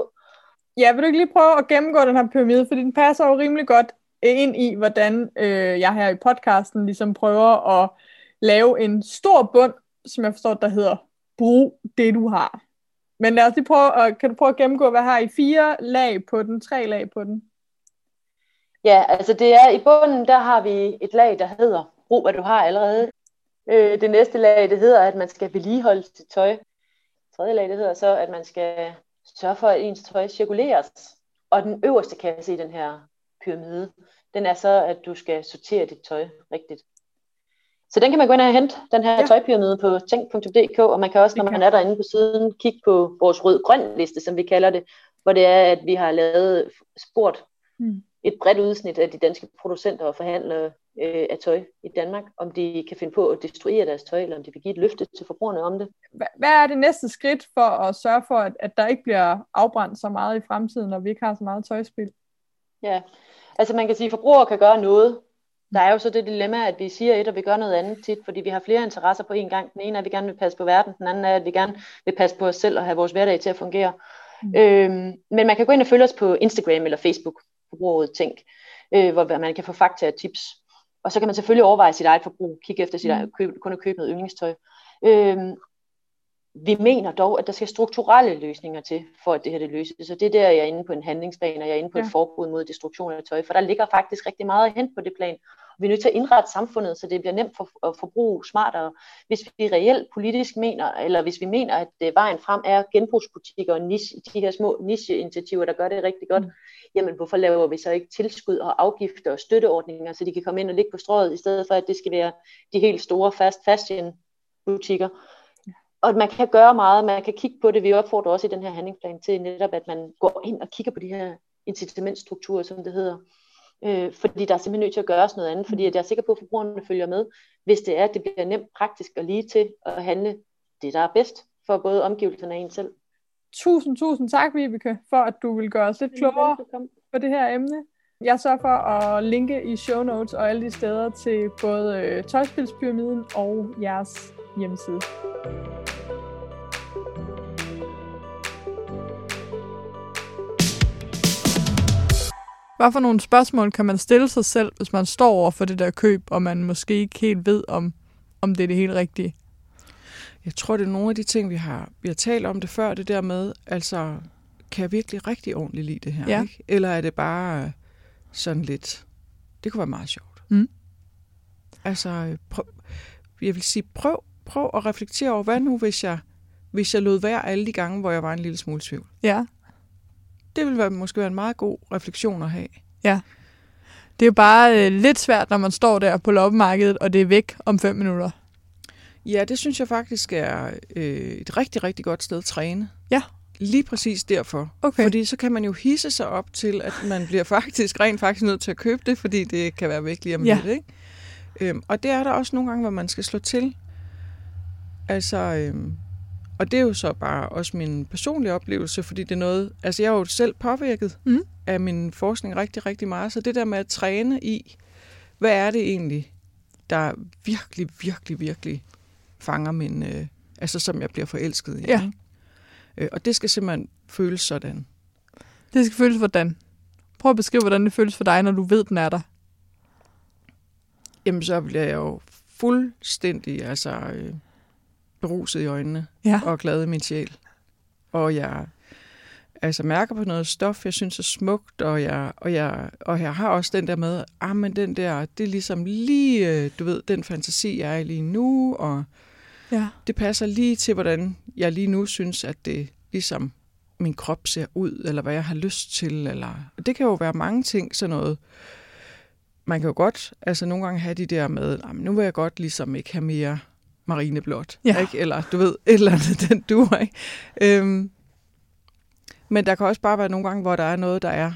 Ja, vil du ikke lige prøve at gennemgå den her pyramide, fordi den passer jo rimelig godt ind i, hvordan øh, jeg her i podcasten ligesom prøver at lave en stor bund, som jeg forstår, der hedder brug det, du har. Men lad os lige prøve, at, kan du prøve at gennemgå, hvad har I fire lag på den, tre lag på den? Ja, altså det er i bunden, der har vi et lag, der hedder brug, hvad du har allerede. Øh, det næste lag, det hedder, at man skal vedligeholde sit tøj. Tredje lag, det hedder så, at man skal sørge for, at ens tøj cirkuleres. Og den øverste kasse i den her pyramide, den er så, at du skal sortere dit tøj rigtigt. Så den kan man gå ind og hente, den her ja. tøjpyramide på tænk.dk, og man kan også, når man er derinde på siden, kigge på vores rød-grøn liste, som vi kalder det, hvor det er, at vi har lavet spurgt mm. et bredt udsnit af de danske producenter og forhandlere øh, af tøj i Danmark, om de kan finde på at destruere deres tøj, eller om de vil give et løfte til forbrugerne om det. Hvad er det næste skridt for at sørge for, at, at der ikke bliver afbrændt så meget i fremtiden, når vi ikke har så meget tøjspil? Ja, altså man kan sige, at forbrugere kan gøre noget. Der er jo så det dilemma, at vi siger et, og vi gør noget andet tit, fordi vi har flere interesser på én gang. Den ene er, at vi gerne vil passe på verden, den anden er, at vi gerne vil passe på os selv og have vores hverdag til at fungere. Mm. Øhm, men man kan gå ind og følge os på Instagram eller Facebook, forbruget Tænk, øh, hvor man kan få fakta og tips. Og så kan man selvfølgelig overveje sit eget forbrug, kigge efter sit mm. eget, køb, kun at købe noget yndlingstøj. Øhm, vi mener dog, at der skal strukturelle løsninger til, for at det her det løses. Så det er der, jeg er inde på en handlingsplan, og jeg er inde på ja. et forbud mod destruktion af tøj, for der ligger faktisk rigtig meget at hente på det plan. Vi er nødt til at indrette samfundet, så det bliver nemt for at forbruge smartere. Hvis vi reelt politisk mener, eller hvis vi mener, at det vejen frem er genbrugsbutikker og niche, de her små niche-initiativer, der gør det rigtig godt, mm. jamen hvorfor laver vi så ikke tilskud og afgifter og støtteordninger, så de kan komme ind og ligge på strået, i stedet for at det skal være de helt store fast fashion butikker og man kan gøre meget, man kan kigge på det. Vi opfordrer også i den her handlingsplan til netop, at man går ind og kigger på de her incitamentstrukturer, som det hedder. Øh, fordi der er simpelthen nødt til at gøres noget andet, fordi jeg er sikker på, at forbrugerne følger med, hvis det er, at det bliver nemt praktisk og lige til at handle det, der er bedst for både omgivelserne og en selv. Tusind, tusind tak, Vibeke, for at du vil gøre os lidt klogere på det her emne. Jeg sørger for at linke i show notes og alle de steder til både øh, Tøjspilspyramiden og jeres hjemmeside. Hvad for nogle spørgsmål kan man stille sig selv, hvis man står over for det der køb, og man måske ikke helt ved, om, om det er det helt rigtige? Jeg tror, det er nogle af de ting, vi har, vi har talt om det før, det der med, altså, kan jeg virkelig rigtig ordentligt lide det her? Ja. Ikke? Eller er det bare sådan lidt, det kunne være meget sjovt. Mm. altså, prøv, jeg vil sige, prøv, prøv at reflektere over, hvad nu, hvis jeg, hvis jeg lod være alle de gange, hvor jeg var en lille smule tvivl. Ja. Det ville være, måske være en meget god refleksion at have. Det er jo bare øh, lidt svært, når man står der på loppemarkedet, og det er væk om fem minutter. Ja, det synes jeg faktisk er øh, et rigtig, rigtig godt sted at træne. Ja. Lige præcis derfor. Okay. Fordi så kan man jo hisse sig op til, at man bliver faktisk rent faktisk nødt til at købe det, fordi det kan være væk lige om Ja. lidt. Ikke? Øhm, og det er der også nogle gange, hvor man skal slå til. Altså, øhm, og det er jo så bare også min personlige oplevelse, fordi det er noget, altså jeg er jo selv påvirket Mm. af min forskning rigtig, rigtig meget, så det der med at træne i, hvad er det egentlig, der virkelig, virkelig, virkelig fanger min, øh, altså som jeg bliver forelsket i. Ja. Øh, og det skal simpelthen føles sådan. Det skal føles hvordan? Prøv at beskrive, hvordan det føles for dig, når du ved, den er der. Jamen så bliver jeg jo fuldstændig altså, øh, beruset i øjnene. Ja. og glad i min sjæl. Og jeg altså mærker på noget stof, jeg synes er smukt, og jeg, og jeg, og jeg har også den der med, ah, men den der, det er ligesom lige, øh, du ved, den fantasi, jeg er i lige nu, og Ja. det passer lige til, hvordan jeg lige nu synes, at det ligesom min krop ser ud, eller hvad jeg har lyst til, eller og det kan jo være mange ting, sådan noget. Man kan jo godt, altså nogle gange have de der med, "Nå, men nu vil jeg godt ligesom ikke have mere marineblåt, Ja. ikke? eller du ved, et eller andet, den duer, ikke? Øhm, men der kan også bare være nogle gange, hvor der er noget, der er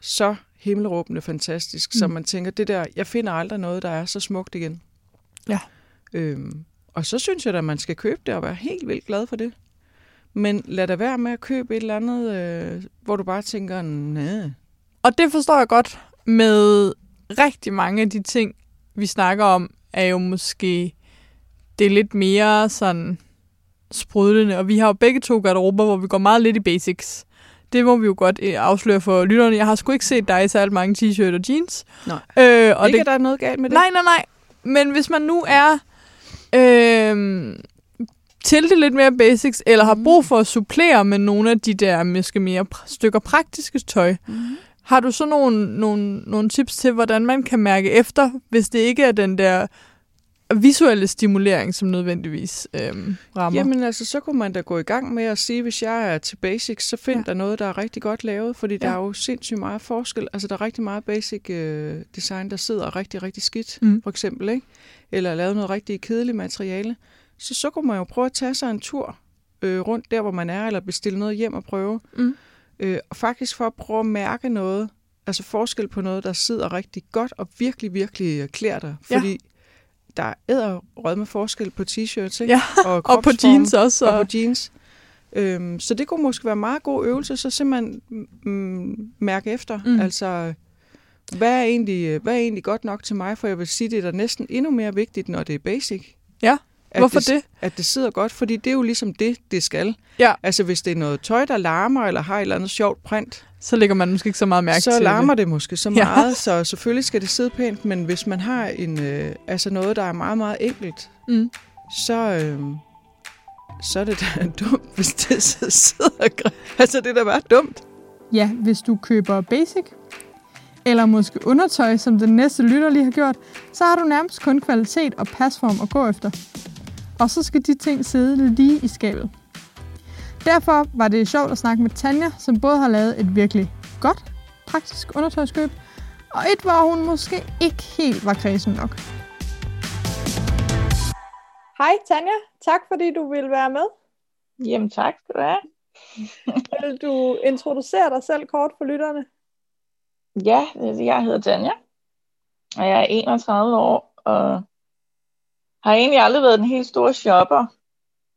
så himmelråbende fantastisk, mm. så Mm. man tænker, det der, jeg finder aldrig noget, der er så smukt igen. Ja. Øhm, og så synes jeg at man skal købe det og være helt vildt glad for det. Men lad da være med at købe et eller andet, øh, hvor du bare tænker, nej. Og det forstår jeg godt med rigtig mange af de ting, vi snakker om, er jo måske det er lidt mere sådan sprudlende. Og vi har jo begge to garderober, hvor vi går meget lidt i basics. Det må vi jo godt øh, afsløre for lytterne. Jeg har sgu ikke set dig i særlig mange t-shirt og jeans. Nej. Øh, og ikke, det, at der er noget galt med det. Nej, nej, nej. Men hvis man nu er øh, til det lidt mere basics, eller har brug for at supplere med nogle af de der måske mere stykker praktiske tøj, Mm. har du så nogle, nogle, nogle tips til, hvordan man kan mærke efter, hvis det ikke er den der visuelle stimulering, som nødvendigvis øhm, rammer? Jamen altså, så kunne man da gå i gang med at sige, hvis jeg er til basics, så find Ja. der noget, der er rigtig godt lavet, fordi ja. Der er jo sindssygt meget forskel. Altså, der er rigtig meget basic øh, design, der sidder rigtig, rigtig skidt, Mm. for eksempel, ikke? Eller er lavet noget rigtig kedeligt materiale. Så så kunne man jo prøve at tage sig en tur øh, rundt der, hvor man er, eller bestille noget hjem og prøve. Mm. Øh, og faktisk for at prøve at mærke noget, altså forskel på noget, der sidder rigtig godt og virkelig, virkelig øh, klæder dig. Ja. Der er rød med forskel på t-shirts, ikke? Ja, og, og på jeans også. og Og, på jeans. Øhm, så det kunne måske være en meget god øvelse, så simpelthen mm, mærke efter. Mm. Mm. Altså, hvad er, egentlig, hvad er egentlig godt nok til mig? For jeg vil sige, det er da næsten endnu mere vigtigt, når det er basic. Ja, At hvorfor det? det? At det sidder godt, fordi det er jo ligesom det, det skal. Ja. Altså, hvis det er noget tøj, der larmer, eller har et eller andet sjovt print, Så lægger man måske ikke så meget mærke så til larmer det. det måske så Ja. meget, så selvfølgelig skal det sidde pænt, men hvis man har en, øh, altså noget, der er meget, meget enkelt, Mm. så, øh, så er det da dumt, hvis det så sidder. Altså, det er da bare dumt. Ja, hvis du køber basic, eller måske undertøj, som den næste lytter lige har gjort, så har du nærmest kun kvalitet og pasform at gå efter. Og så skal de ting sidde lige i skabet. Derfor var det sjovt at snakke med Tanja, som både har lavet et virkelig godt, praktisk undertøjskøb, og et, hvor hun måske ikke helt var kredsen nok. Hej Tanja, tak fordi du ville være med. Jamen tak skal du have. Vil du introducere dig selv kort for lytterne? Ja, jeg hedder Tanja, og jeg er 31 år, og har egentlig aldrig været den helt store shopper,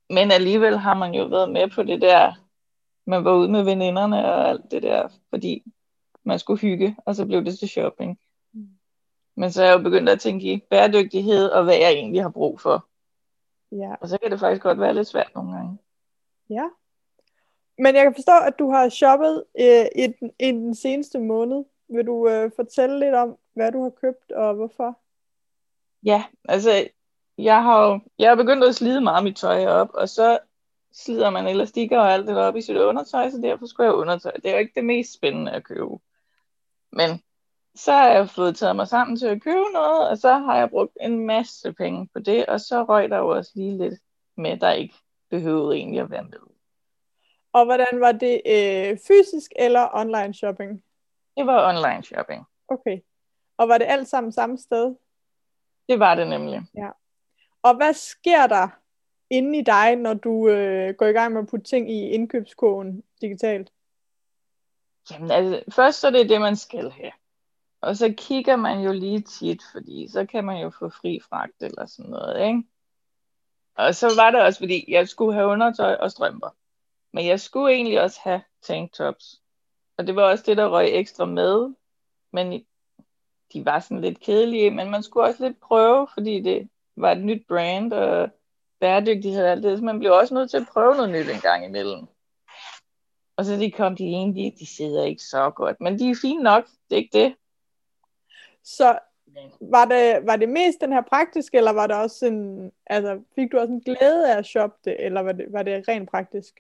men alligevel har man jo været med på det der, man var ude med veninderne og alt det der, fordi man skulle hygge, og så blev det til shopping. Men så er jeg jo begyndt at tænke i bæredygtighed, og hvad jeg egentlig har brug for. Ja. Og så kan det faktisk godt være lidt svært nogle gange. Ja. Men jeg kan forstå, at du har shoppet øh, i, den, i den seneste måned. Vil du øh, fortælle lidt om, hvad du har købt og hvorfor? Ja, altså, jeg har jo jeg har begyndt at slide meget mit tøj op, og så slider man elastikker og alt det der op i sit undertøj, så derfor skulle jeg undertøj. Det er jo ikke det mest spændende at købe. Men så har jeg fået taget mig sammen til at købe noget, og så har jeg brugt en masse penge på det, og så røg der jo også lige lidt med, der ikke behøvede egentlig at være med. Og hvordan var det øh, fysisk eller online shopping? Det var online shopping. Okay. Og var det alt sammen samme sted? Det var det nemlig. Og hvad sker der inde i dig, når du øh, går i gang med at putte ting i indkøbskogen digitalt? Jamen altså, først så er det det, man skal have. Og så kigger man jo lige tit, fordi så kan man jo få fri fragt eller sådan noget, ikke? Og så var det også, fordi jeg skulle have undertøj og strømper. Men jeg skulle egentlig også have tanktops. Og det var også det, der røg ekstra med. Men de var sådan lidt kedelige, men man skulle også lidt prøve, fordi det var et nyt brand, og bæredygtighed og alt det, så man blev også nødt til at prøve noget nyt en gang imellem. Og så de kom de egentlig, de sidder ikke så godt, men de er fine nok, det er ikke det. Så var det, var det mest den her praktiske, eller var det også en, altså, fik du også en glæde af at shoppe det, eller var det, var det rent praktisk?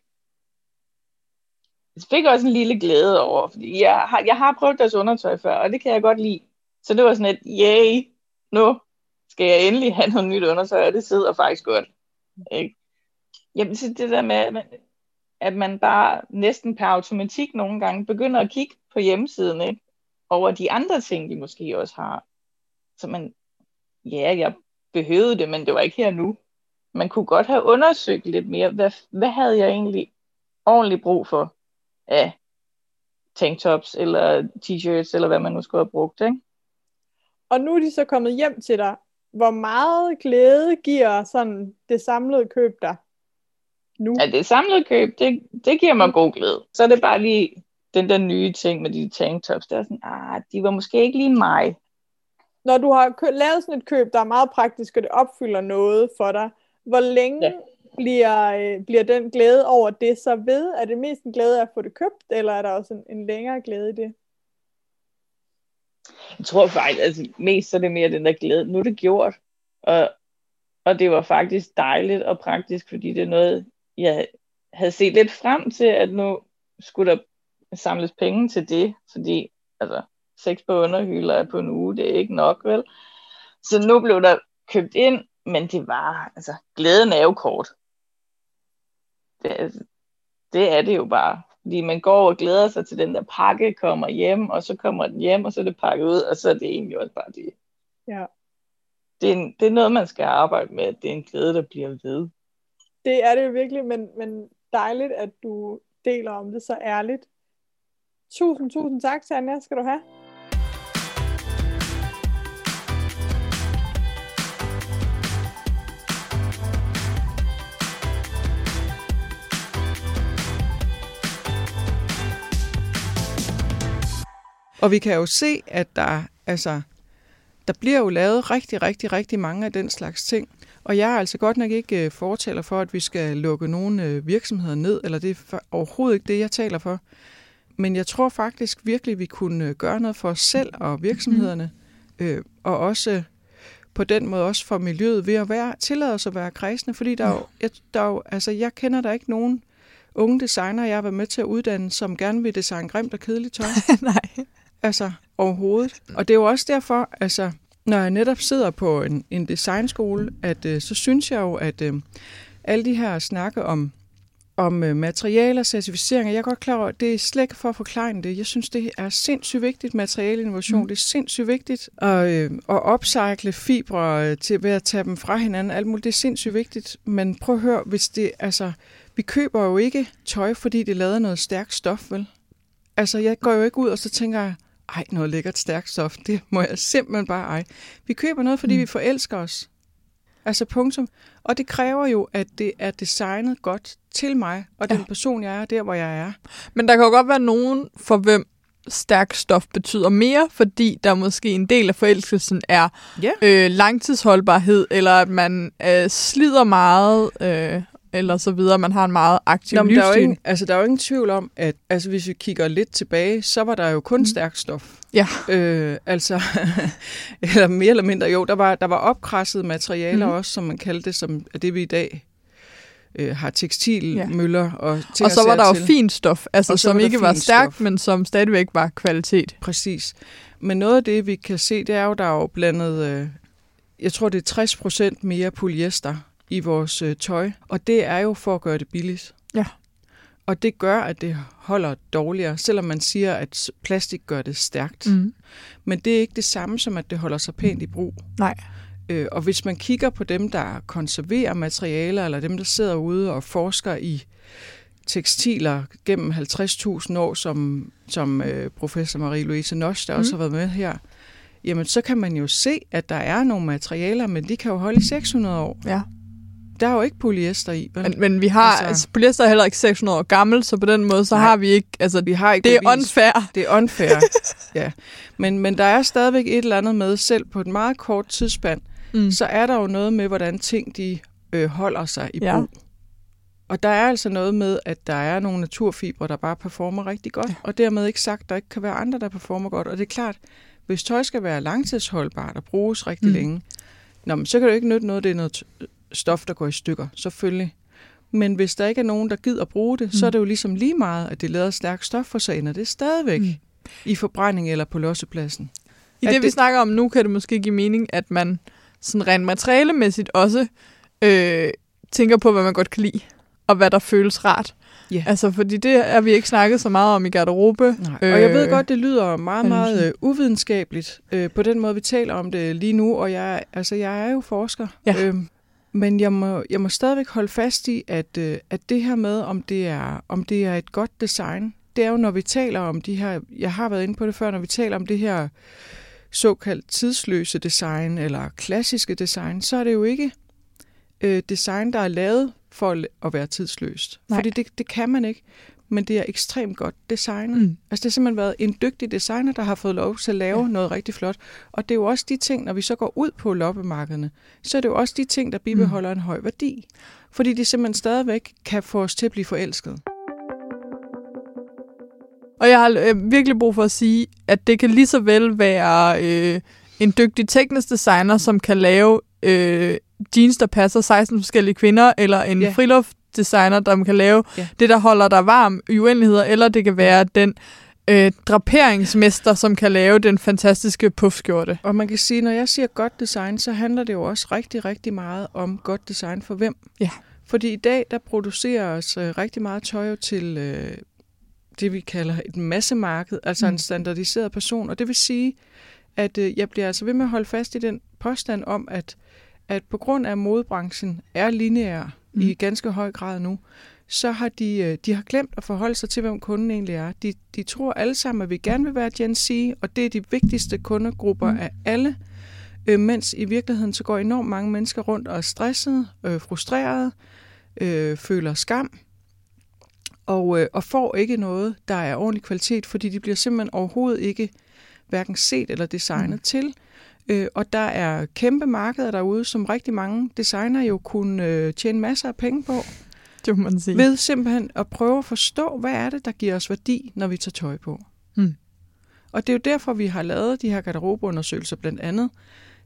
Jeg fik også en lille glæde over, fordi jeg har, jeg har prøvet deres undertøj før, og det kan jeg godt lide. Så det var sådan et, yay, nu skal jeg endelig have noget nyt undertøj, og det sidder faktisk godt. Ikke? Jamen, så det der med, at man, at man bare næsten per automatik nogle gange begynder at kigge på hjemmesiden, ikke? over de andre ting, de måske også har. Så man, ja, jeg behøvede det, men det var ikke her nu. Man kunne godt have undersøgt lidt mere, hvad, hvad havde jeg egentlig ordentligt brug for af tanktops eller t-shirts, eller hvad man nu skulle have brugt, ikke? Og nu er de så kommet hjem til dig. Hvor meget glæde giver sådan det samlede køb dig nu? Ja, det samlede køb, det, det giver mig god glæde. Så er det bare lige den der nye ting med de tanktops, der er sådan, ah, de var måske ikke lige mig. Når du har kø- lavet sådan et køb, der er meget praktisk, og det opfylder noget for dig, hvor længe Ja. bliver, øh, bliver den glæde over det så ved? Er det mest en glæde at få det købt, eller er der også en, en længere glæde i det? Jeg tror faktisk, altså mest så er det mere den der glæde. Nu er det gjort. Og, og det var faktisk dejligt og praktisk, fordi det er noget, jeg havde set lidt frem til, at nu skulle der samles penge til det, fordi altså, seks på underhylder på en uge, det er ikke nok, vel? Så nu blev der købt ind, men det var, altså, glæden er jo kort. Det, altså, det er det jo bare. Fordi man går og glæder sig til den der pakke kommer hjem, og så kommer den hjem, og så er det pakket ud, og så er det egentlig også bare det. Ja. Det er, det er noget, man skal arbejde med, at det er en glæde, der bliver ved. Det er det jo virkelig, men, men dejligt, at du deler om det så ærligt. Tusind, tusind tak, Tanja, skal du have. Og vi kan jo se, at der, altså, der bliver jo lavet rigtig, rigtig, rigtig mange af den slags ting. Og jeg er altså godt nok ikke øh, fortaler for, at vi skal lukke nogle øh, virksomheder ned, eller det er overhovedet ikke det, jeg taler for. Men jeg tror faktisk virkelig, vi kunne øh, gøre noget for os selv og virksomhederne, øh, og også på den måde også for miljøet, ved at være, tillade os at være kredsende, fordi der er jo, jeg, der er jo, altså, jeg kender der ikke nogen unge designer, jeg har været med til at uddanne, som gerne vil designe grimt og kedeligt tøj. Nej. Altså, overhovedet. Og det er jo også derfor, altså, når jeg netop sidder på en, en designskole, at øh, så synes jeg jo, at øh, alle de her snakke om, om øh, materialer, certificeringer, jeg er godt klar over, det er slet ikke for at forklare det. Jeg synes, det er sindssygt vigtigt, materialeinnovation. Mm. Det er sindssygt vigtigt at, øh, at upcycle fibre øh, til ved at tage dem fra hinanden. Alt muligt, det er sindssygt vigtigt. Men prøv at høre, hvis det, altså, vi køber jo ikke tøj, fordi det lader noget stærkt stof, vel? Altså, jeg går jo ikke ud, og så tænker jeg, ej, noget lækkert stærkt stof, det må jeg simpelthen bare ej. Vi køber noget, fordi mm. vi forelsker os. Altså punktum. Og det kræver jo, at det er designet godt til mig, og den Ja. person, jeg er, der hvor jeg er. Men der kan jo godt være nogen, for hvem stærk stof betyder mere, fordi der måske en del af forelskelsen er Ja. øh, langtidsholdbarhed, eller at man øh, slider meget, øh, eller så videre. Man har en meget aktiv Nå, men der er, livsstil. ingen, altså, der er jo ingen tvivl om, at altså, hvis vi kigger lidt tilbage, så var der jo kun mm. stærkt stof. Ja. Øh, altså, eller mere eller mindre, jo, der var, der var opkrasset materialer mm. også, som man kaldte det, som er det vi i dag øh, har tekstilmøller ja. og til Og så var der til. jo fint stof, altså som var ikke var stærkt, stof. men som stadigvæk var kvalitet. Præcis. Men noget af det, vi kan se, det er jo, der er jo blandet, øh, jeg tror, det er 60 procent mere polyester i vores øh, tøj. Og det er jo for at gøre det billigt. Ja. Og det gør, at det holder dårligere, selvom man siger, at plastik gør det stærkt. Mm. Men det er ikke det samme som, at det holder sig pænt i brug. Nej. Øh, og hvis man kigger på dem, der konserverer materialer, eller dem, der sidder ude og forsker i tekstiler gennem 50.000 år, som, som øh, professor Marie-Louise Nosch, der mm. også har været med her, jamen så kan man jo se, at der er nogle materialer, men de kan jo holde i 600 år. Ja. Der er jo ikke polyester i. Vel? Men, men vi har, Altså- altså, polyester er heller ikke 600 år gammel, så på den måde, så Nej. har vi ikke, altså vi har ikke det er bevis. unfair. Det er unfair, ja. Men, men der er stadigvæk et eller andet med, selv på et meget kort tidsspand, Mm. så er der jo noget med, hvordan ting de øh, holder sig i Ja. brug. Og der er altså noget med, at der er nogle naturfibre, der bare performer rigtig godt, ja. og dermed ikke sagt, at der ikke kan være andre, der performer godt. Og det er klart, hvis tøj skal være langtidsholdbart og bruges rigtig Mm. længe, nå, men så kan det jo ikke nytte noget, det er noget stof, der går i stykker, selvfølgelig. Men hvis der ikke er nogen, der gider at bruge det, mm. så er det jo ligesom lige meget, at det lader stærkt stof, for så ender det stadigvæk Mm. mm. i forbrænding eller på lossepladsen. I At det, vi det- snakker om nu, kan det måske give mening, at man sådan rent materialemæssigt også øh, tænker på, hvad man godt kan lide, og hvad der føles rart. Ja. Altså, fordi det er vi ikke snakket så meget om i garderobe. Nej. Og jeg ved Øh, godt, det lyder meget, meget øh, uvidenskabeligt øh, på den måde, vi taler om det lige nu, og jeg, altså, jeg er jo forsker. Ja. Øhm, men jeg må, jeg må stadigvæk holde fast i, at, øh, at det her med, om det, er, om det er et godt design, det er jo, når vi taler om de her, jeg har været inde på det før, når vi taler om det her såkaldt tidsløse design, eller klassiske design, så er det jo ikke øh, design, der er lavet for at- at være tidsløst. Nej. Fordi det, det kan man ikke, men det er ekstremt godt designet. Mm. Altså det har simpelthen været en dygtig designer, der har fået lov til at lave Ja. noget rigtig flot. Og det er jo også de ting, når vi så går ud på loppemarkederne, så er det jo også de ting, der bibeholder mm. en høj værdi. Fordi de simpelthen stadigvæk kan få os til at blive forelsket. Og jeg har øh, virkelig brug for at sige, at det kan lige så vel være øh, en dygtig teknisk designer, som kan lave øh, jeans, der passer 16 forskellige kvinder, eller en Ja. Friluftdesigner, der kan lave Ja. det, der holder dig varm i uendeligheder, eller det kan være den øh, draperingsmester, som kan lave den fantastiske puffskjorte. Og man kan sige, når jeg siger godt design, så handler det jo også rigtig, rigtig meget om godt design for hvem. Ja. Fordi i dag, der produceres øh, rigtig meget tøj til øh, det, vi kalder et massemarked, altså Mm. en standardiseret person. Og det vil sige, at øh, jeg bliver altså ved med at holde fast i den påstand om, at, at på grund af modebranchen er lineær Mm. i ganske høj grad nu, så har de, øh, de har glemt at forholde sig til, hvem kunden egentlig er. De, de tror alle sammen, at vi gerne vil være Gen Z, og det er de vigtigste kundegrupper Mm. af alle. Øh, mens i virkeligheden så går enormt mange mennesker rundt og er stressede, øh, frustrerede, øh, føler skam, og, øh, og får ikke noget, der er ordentlig kvalitet, fordi de bliver simpelthen overhovedet ikke hverken set eller designet mm. til. Øh, og der er kæmpe markeder derude, som rigtig mange designer jo kunne øh, tjene masser af penge på, Det må man sige. ved simpelthen at prøve at forstå, hvad er det, der giver os værdi, når vi tager tøj på. Mm. Og det er jo derfor, vi har lavet de her garderobeundersøgelser blandt andet.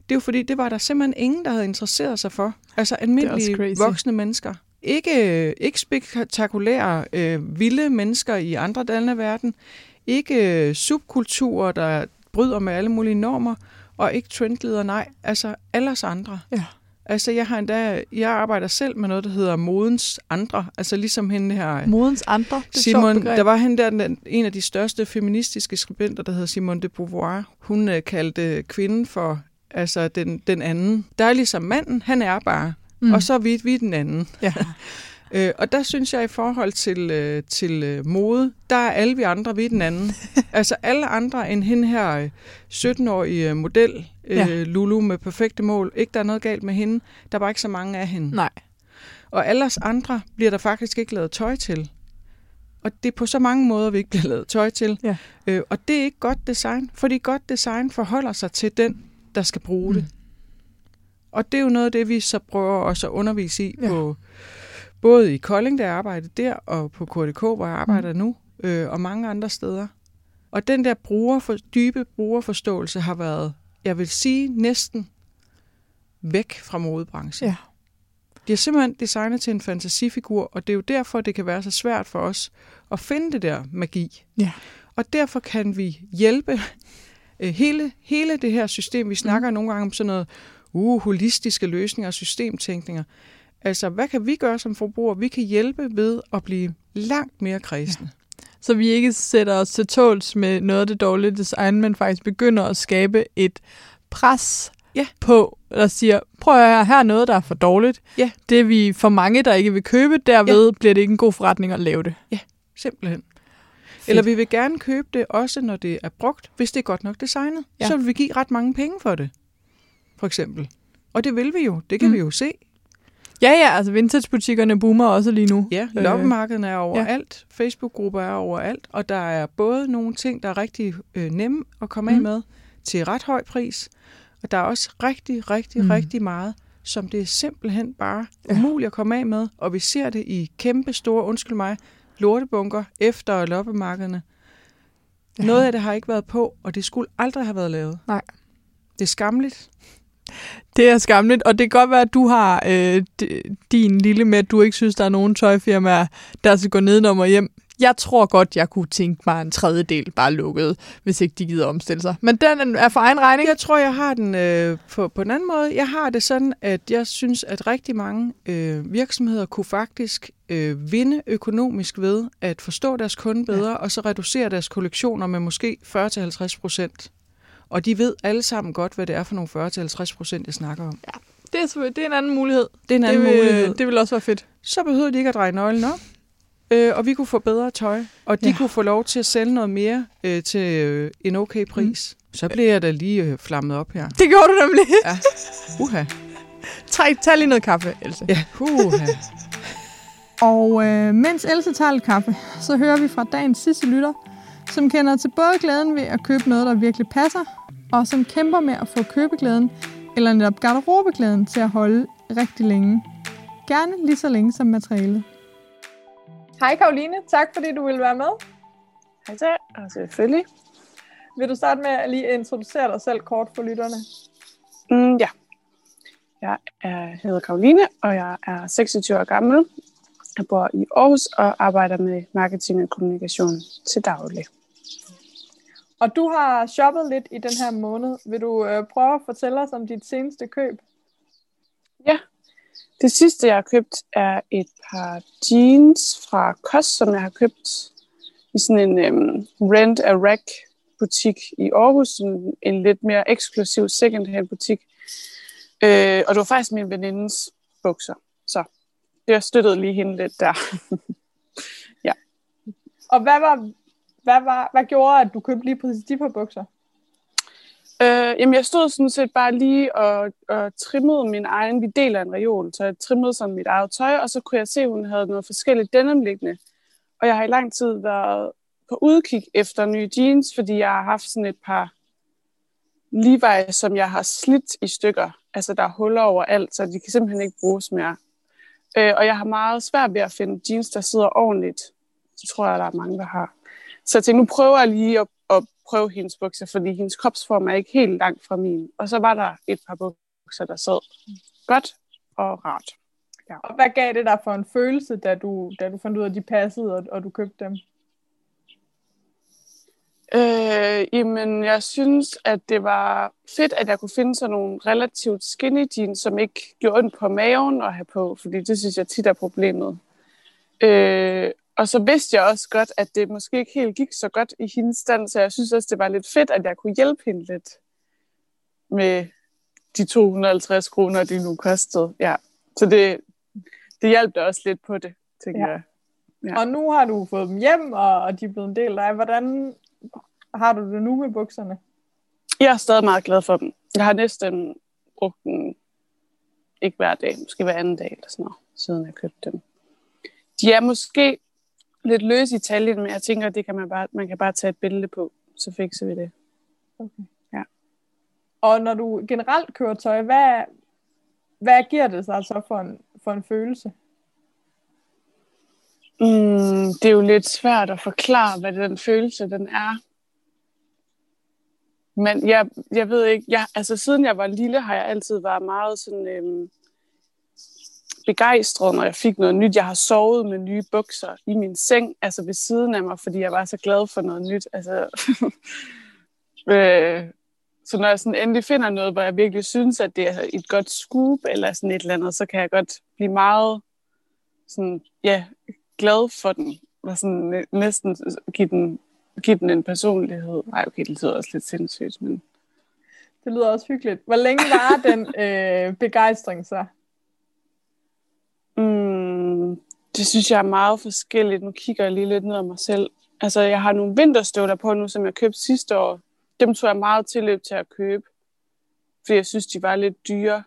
Det er jo fordi, det var der simpelthen ingen, der havde interesseret sig for. Altså almindelige voksne mennesker. Ikke, ikke spektakulære, øh, vilde mennesker i andre dele af verden. Ikke øh, subkulturer, der bryder med alle mulige normer. Og ikke trendledere, nej. Altså alle os andre. Ja. Altså jeg har endda, jeg arbejder selv med noget, der hedder modens andre. Altså ligesom hende her, Modens andre, det Simon, der var hende der, den, en af de største feministiske skribenter, der hedder Simone de Beauvoir. Hun øh, kaldte kvinden for altså den, den anden. Der er ligesom manden, han er bare, mm. og så er vi, vi er den anden. Ja. Øh, og der synes jeg i forhold til, øh, til øh, mode, der er alle vi andre, vi er den anden. altså alle andre end hende her øh, 17-årige øh, model, øh, Ja. Lulu med perfekte mål. Ikke der er noget galt med hende, der er bare ikke så mange af hende. Nej. Og alle os andre bliver der faktisk ikke lavet tøj til. Og det er på så mange måder, vi ikke bliver lavet tøj til. Ja. Øh, og det er ikke godt design, fordi godt design forholder sig til den, der skal bruge Mm. det. Og det er jo noget af det, vi så prøver også at undervise i ja. på både i Kolding, der jeg arbejdede der, og på KDK, hvor jeg arbejder Mm. nu, øh, og mange andre steder. Og den der bruger for, dybe brugerforståelse har været, jeg vil sige, næsten væk fra modebranchen. Ja. De har simpelthen designet til en fantasifigur, og det er jo derfor, det kan være så svært for os at finde det der magi. Ja. Og derfor kan vi hjælpe øh, hele, hele det her system. Vi snakker mm. nogle gange om sådan noget uh, holistiske løsninger og systemtænkninger. Altså, hvad kan vi gøre som forbrugere? Vi kan hjælpe ved at blive langt mere kredsende. Ja. Så vi ikke sætter os til tåls med noget af det dårlige design, men faktisk begynder at skabe et pres Ja. på, der siger, prøv at høre, her er noget, der er for dårligt. Ja. Det er vi for mange, der ikke vil købe, derved ja. bliver det ikke en god forretning at lave det. Simpelthen. Eller vi vil gerne købe det også, når det er brugt, hvis det er godt nok designet. Ja. Ja. Så vil vi give ret mange penge for det, for eksempel. Og det vil vi jo. Det kan mm. vi jo se. Ja, ja, altså vintagebutikkerne boomer også lige nu. Ja, Øh, loppemarkederne er overalt. Ja. Facebook-grupper er overalt. Og der er både nogle ting, der er rigtig øh, nemme at komme mm. af med til ret høj pris. Og der er også rigtig, rigtig, Mm. rigtig meget, som det er simpelthen bare Ja. umuligt at komme af med. Og vi ser det i kæmpe store, undskyld mig, lortebunker efter loppemarkederne. Ja. Noget af det har ikke været på, og det skulle aldrig have været lavet. Nej. Det er skamligt. Det er skamligt, og det kan godt være, at du har øh, din lille med, at du ikke synes, der er nogen tøjfirmaer, der skal gå nedenom og hjem. Jeg tror godt, jeg kunne tænke mig en tredjedel bare lukket, hvis ikke de gider omstille sig. Men den er for egen regning. Jeg tror, jeg har den øh, på, på en anden måde. Jeg har det sådan, at jeg synes, at rigtig mange øh, virksomheder kunne faktisk øh, vinde økonomisk ved at forstå deres kunde bedre, ja. og så reducere deres kollektioner med måske 40-50 procent. Og de ved alle sammen godt, hvad det er for nogle 40-50 procent, jeg snakker om. Det er, selvfølgelig- det er en anden mulighed. Det er en anden det vil, mulighed. Det vil også være fedt. Så behøvede de ikke at dreje nøglen op, øh, og vi kunne få bedre tøj. Og de Ja. ja. kunne få lov til at sælge noget mere øh, til øh, en okay pris. Mm. Så blev jeg da lige øh, flammet op her. Det gjorde du nemlig. Ja. Uha. Tag, tag lige noget kaffe, Else. Ja, uha. Og øh, mens Else tager lidt kaffe, så hører vi fra dagens sidste lytter, som kender til både glæden ved at købe noget, der virkelig passer, og som kæmper med at få købeglæden, eller netop garderobeglæden til at holde rigtig længe. Gerne lige så længe som materialet. Hej Karoline, tak fordi du ville være med. Hej så, og selvfølgelig. Vil du starte med at lige introducere dig selv kort for lytterne? Mm, ja. Jeg er, hedder Karoline, og jeg er 26 år gammel. Jeg bor i Aarhus og arbejder med marketing og kommunikation til daglig. Og du har shoppet lidt i den her måned. Vil du øh, prøve at fortælle os om dit seneste køb? Det sidste, jeg har købt, er et par jeans fra COS, som jeg har købt i sådan en um, rent a rack butik i Aarhus, sådan en lidt mere eksklusiv second-hand butik. Øh, og det var faktisk min venindes bukser, så det støttede lige hende lidt der. Og hvad var, hvad var, hvad gjorde, at du købte lige præcis de par bukser? Øh, jamen, jeg stod sådan set bare lige og, og trimmede min egen, vi deler en reol, så jeg trimmede sådan mit eget tøj, og så kunne jeg se, at hun havde noget forskelligt denim liggende. Og jeg har i lang tid været på udkig efter nye jeans, fordi jeg har haft sådan et par Levi's, som jeg har slidt i stykker. Altså, der er huller overalt, så de kan simpelthen ikke bruges mere. Øh, og jeg har meget svært ved at finde jeans, der sidder ordentligt. Det tror jeg, der er mange, der har. Så jeg tænkte, nu prøver jeg lige at, at prøve hendes bukser, fordi hendes kropsform er ikke helt langt fra min. Og så var der et par bukser, der sad godt og rart. Og hvad gav det dig for en følelse, da du, da du fandt ud af, at de passede, og, og du købte dem? Øh, jamen, jeg synes, at det var fedt, at jeg kunne finde sådan nogle relativt skinny jeans, som ikke gjorde ondt på maven at have på, fordi det synes jeg tit er problemet. Øh, og så vidste jeg også godt, at det måske ikke helt gik så godt i hendes stand, så jeg synes også, det var lidt fedt, at jeg kunne hjælpe hende lidt med de 250 kroner, de nu kostede. Ja. Så det, det hjalp da også lidt på det, tænker Ja. jeg. Ja. Og nu har du fået dem hjem, og, og de er blevet en del af dig. Hvordan har du det nu med bukserne? Jeg er stadig meget glad for dem. Jeg har næsten brugt dem, ikke hver dag, måske hver anden dag eller sådan noget, siden jeg købte dem. De er måske lidt løse i taljen, men jeg tænker, det kan man, bare, man kan bare tage et billede på, så fikser vi det. Og når du generelt kører tøj, hvad, hvad giver det sig så for en, for en følelse? Mm, det er jo lidt svært at forklare, hvad den følelse den er. Men jeg, jeg ved ikke, jeg, altså siden jeg var lille, har jeg altid været meget sådan, øhm, begejstret, når jeg fik noget nyt. Jeg har sovet med nye bukser i min seng, altså ved siden af mig, fordi jeg var så glad for noget nyt. Altså, øh, så når jeg sådan endelig finder noget, hvor jeg virkelig synes, at det er et godt scoop eller sådan et eller andet, så kan jeg godt blive meget sådan, ja, glad for den. Og sådan næsten give den, give den en personlighed. Nej, okay, det lyder også lidt sindssygt, men Det lyder også hyggeligt. Hvor længe var den øh, begejstring så? Mm, det synes jeg er meget forskelligt. Nu kigger jeg lige lidt ned ad mig selv. Altså, jeg har nogle vinterstøvler på nu, som jeg købte sidste år. Dem tog jeg meget tilløb til at købe, fordi jeg synes, de var lidt dyre.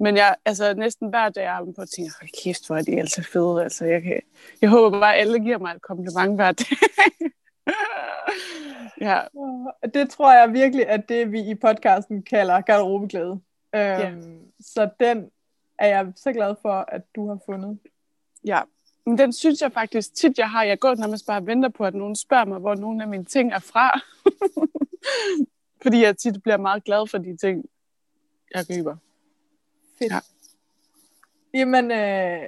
Men jeg, altså, næsten hver dag er jeg på og tænker, hold kæft, hvor er de altså fede. Altså, jeg, kan, jeg håber bare, at alle giver mig et kompliment hver dag. ja, Det tror jeg virkelig, at det vi i podcasten kalder garderobeglæde. Øhm, Ja. Så den er jeg så glad for, at du har fundet. ja. Men den synes jeg faktisk tit, jeg har. Jeg går nærmest bare og venter på, at nogen spørger mig, hvor nogle af mine ting er fra. Fordi jeg tit bliver meget glad for de ting, jeg køber. Fedt. Ja. Jamen, øh,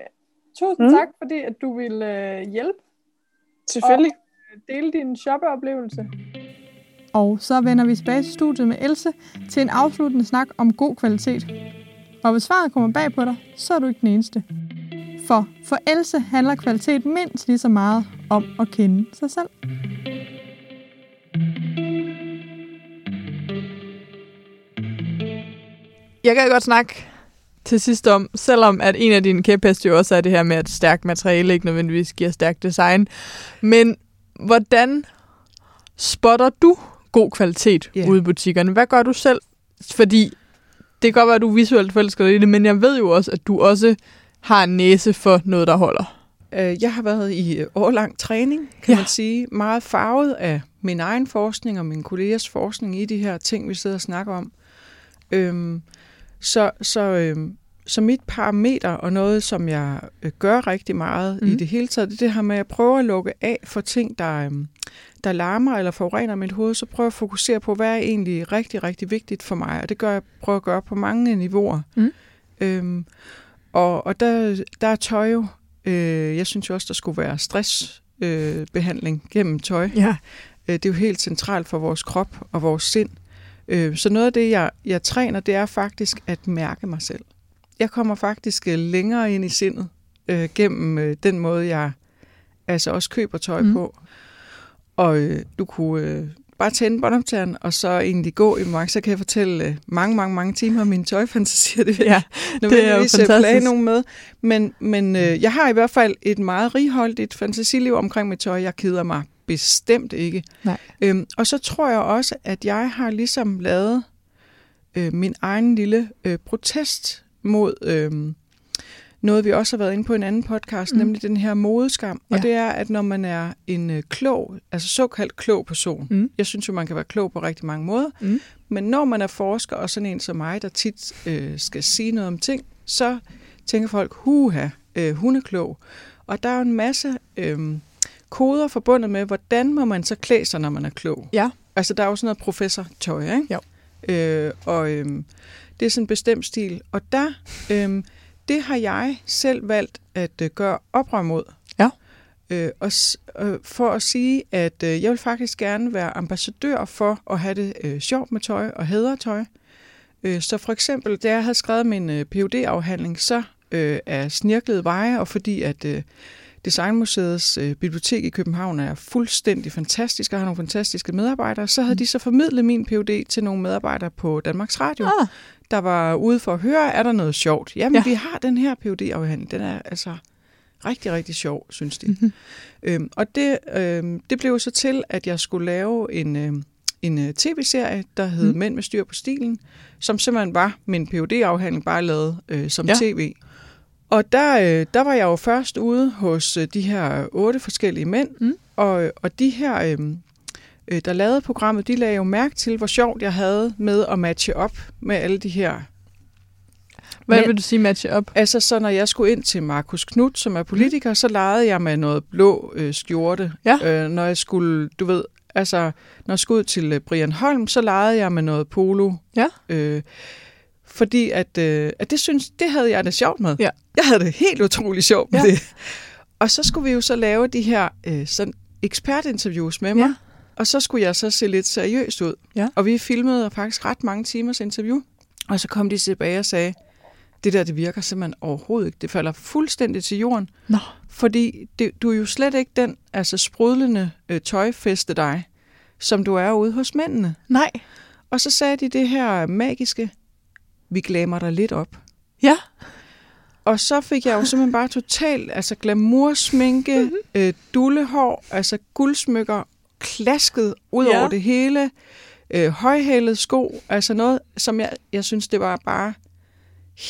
tusind Mm. tak, fordi at du ville øh, hjælpe Selvfølgelig. dele din shoppeoplevelse. Og så vender vi tilbage til studiet med Else til en afsluttende snak om god kvalitet. Og hvis svaret kommer bag på dig, så er du ikke den eneste. For for Else handler kvalitet mindst lige så meget om at kende sig selv. Jeg kan godt snakke til sidst om, selvom at en af dine kæpheste jo også er det her med, at stærkt materiale ikke nødvendigvis giver stærkt design. Men hvordan spotter du god kvalitet yeah. ude i butikkerne? Hvad gør du selv? Fordi det kan godt være, at du er visuelt forelsket i det, men jeg ved jo også, at du også har en næse for noget, der holder. Øh, Jeg har været i øh, årlang træning, kan Ja. man sige. Meget farvet af min egen forskning og min kollegers forskning i de her ting, vi sidder og snakker om. Øhm, så, så, øhm, så mit parameter og noget, som jeg øh, gør rigtig meget mm. i det hele taget, det er det her med, at jeg prøver at lukke af for ting, der, øhm, der larmer eller forurener mit hoved. Så prøver jeg at fokusere på, hvad er egentlig rigtig, rigtig vigtigt for mig. Og det gør jeg prøver at gøre på mange niveauer. Mhm. Øhm, og, og der, der er tøj jo Øh, jeg synes jo også, der skulle være stressbehandling øh, gennem tøj. Ja. Øh, det er jo helt centralt for vores krop og vores sind. Øh, så noget af det, jeg, jeg træner, det er faktisk at mærke mig selv. Jeg kommer faktisk øh, længere ind i sindet øh, gennem øh, den måde, jeg altså også køber tøj Mm. mm. på. Og øh, du kunne øh, bare tænde båndoptageren, og så egentlig gå i mark, så kan jeg fortælle øh, mange, mange, mange timer om mine tøjfantasier. Det Ja, det er jo øh, plage fantastisk. nogen med. Men, men øh, jeg har i hvert fald et meget righoldigt fantasiliv omkring mit tøj. Jeg keder mig bestemt ikke. Nej. Øhm, og så tror jeg også, at jeg har ligesom lavet øh, min egen lille øh, protest mod øh, noget, vi også har været inde på i en anden podcast, Mm. nemlig den her modeskam. Ja. Og det er, at når man er en øh, klog, altså såkaldt klog person, Mm. jeg synes jo, man kan være klog på rigtig mange måder, Mm. men når man er forsker, og sådan en som mig, der tit øh, skal sige noget om ting, så tænker folk, huha, øh, hun er klog. Og der er jo en masse øh, koder forbundet med, hvordan må man så klæde sig, når man er klog. Ja. Altså, der er jo sådan noget professortøj, ikke? Jo. Øh, og øh, det er sådan en bestemt stil. Og der, øh, det har jeg selv valgt at øh, gøre oprør mod. Ja. Øh, og øh, for at sige, at øh, jeg vil faktisk gerne være ambassadør for at have det øh, sjovt med tøj og hædre tøj. Øh, så for eksempel, da jeg havde skrevet min øh, phd afhandling så øh, er snirklede veje, og fordi at øh, Designmuseets øh, bibliotek i København er fuldstændig fantastisk og har nogle fantastiske medarbejdere, så havde de så formidlet min phd til nogle medarbejdere på Danmarks Radio, Ah, der var ude for at høre, er der noget sjovt? Jamen, Ja. vi har den her phd afhandling den er altså rigtig, rigtig sjov, synes de. Mhm. Øhm, og det, øhm, det blev så til, at jeg skulle lave en, øhm, en øh, tv-serie, der hed mm. Mænd med styr på stilen, som simpelthen var min phd afhandling bare lavet øh, som ja. tv. Og der, øh, der var jeg jo først ude hos øh, de her otte forskellige mænd, Mm. og, og de her, øh, øh, der lavede programmet, de lagde jo mærke til, hvor sjovt jeg havde med at matche op med alle de her hvad Men- vil du sige matche op? Altså, så når jeg skulle ind til Markus Knudt, som er politiker, så legede jeg med noget blå øh, skjorte. Ja. Øh, når jeg skulle, du ved, altså, når jeg skulle ud til øh, Brian Holm, så legede jeg med noget polo. Ja. Øh, Fordi at, øh, at det synes, det havde jeg det sjovt med. Ja. Jeg havde det helt utroligt sjovt med Ja. det. Og så skulle vi jo så lave de her øh, sådan ekspertinterviews med mig. Ja. Og så skulle jeg så se lidt seriøst ud. Ja. Og vi filmede faktisk ret mange timers interview. Og så kom de tilbage og sagde, det der, det virker simpelthen overhovedet ikke. Det falder fuldstændig til jorden. Nå. Fordi det, du er jo slet ikke den altså sprudlende øh, tøjfeste dig, som du er ude hos mændene. Nej. Og så sagde de det her magiske, vi glammer dig lidt op. Ja. Og så fik jeg jo simpelthen bare totalt, altså glamoursminke, øh, dullehår, altså guldsmykker, klasket ud Ja. over det hele, øh, højhælede sko, altså noget, som jeg, jeg synes, det var bare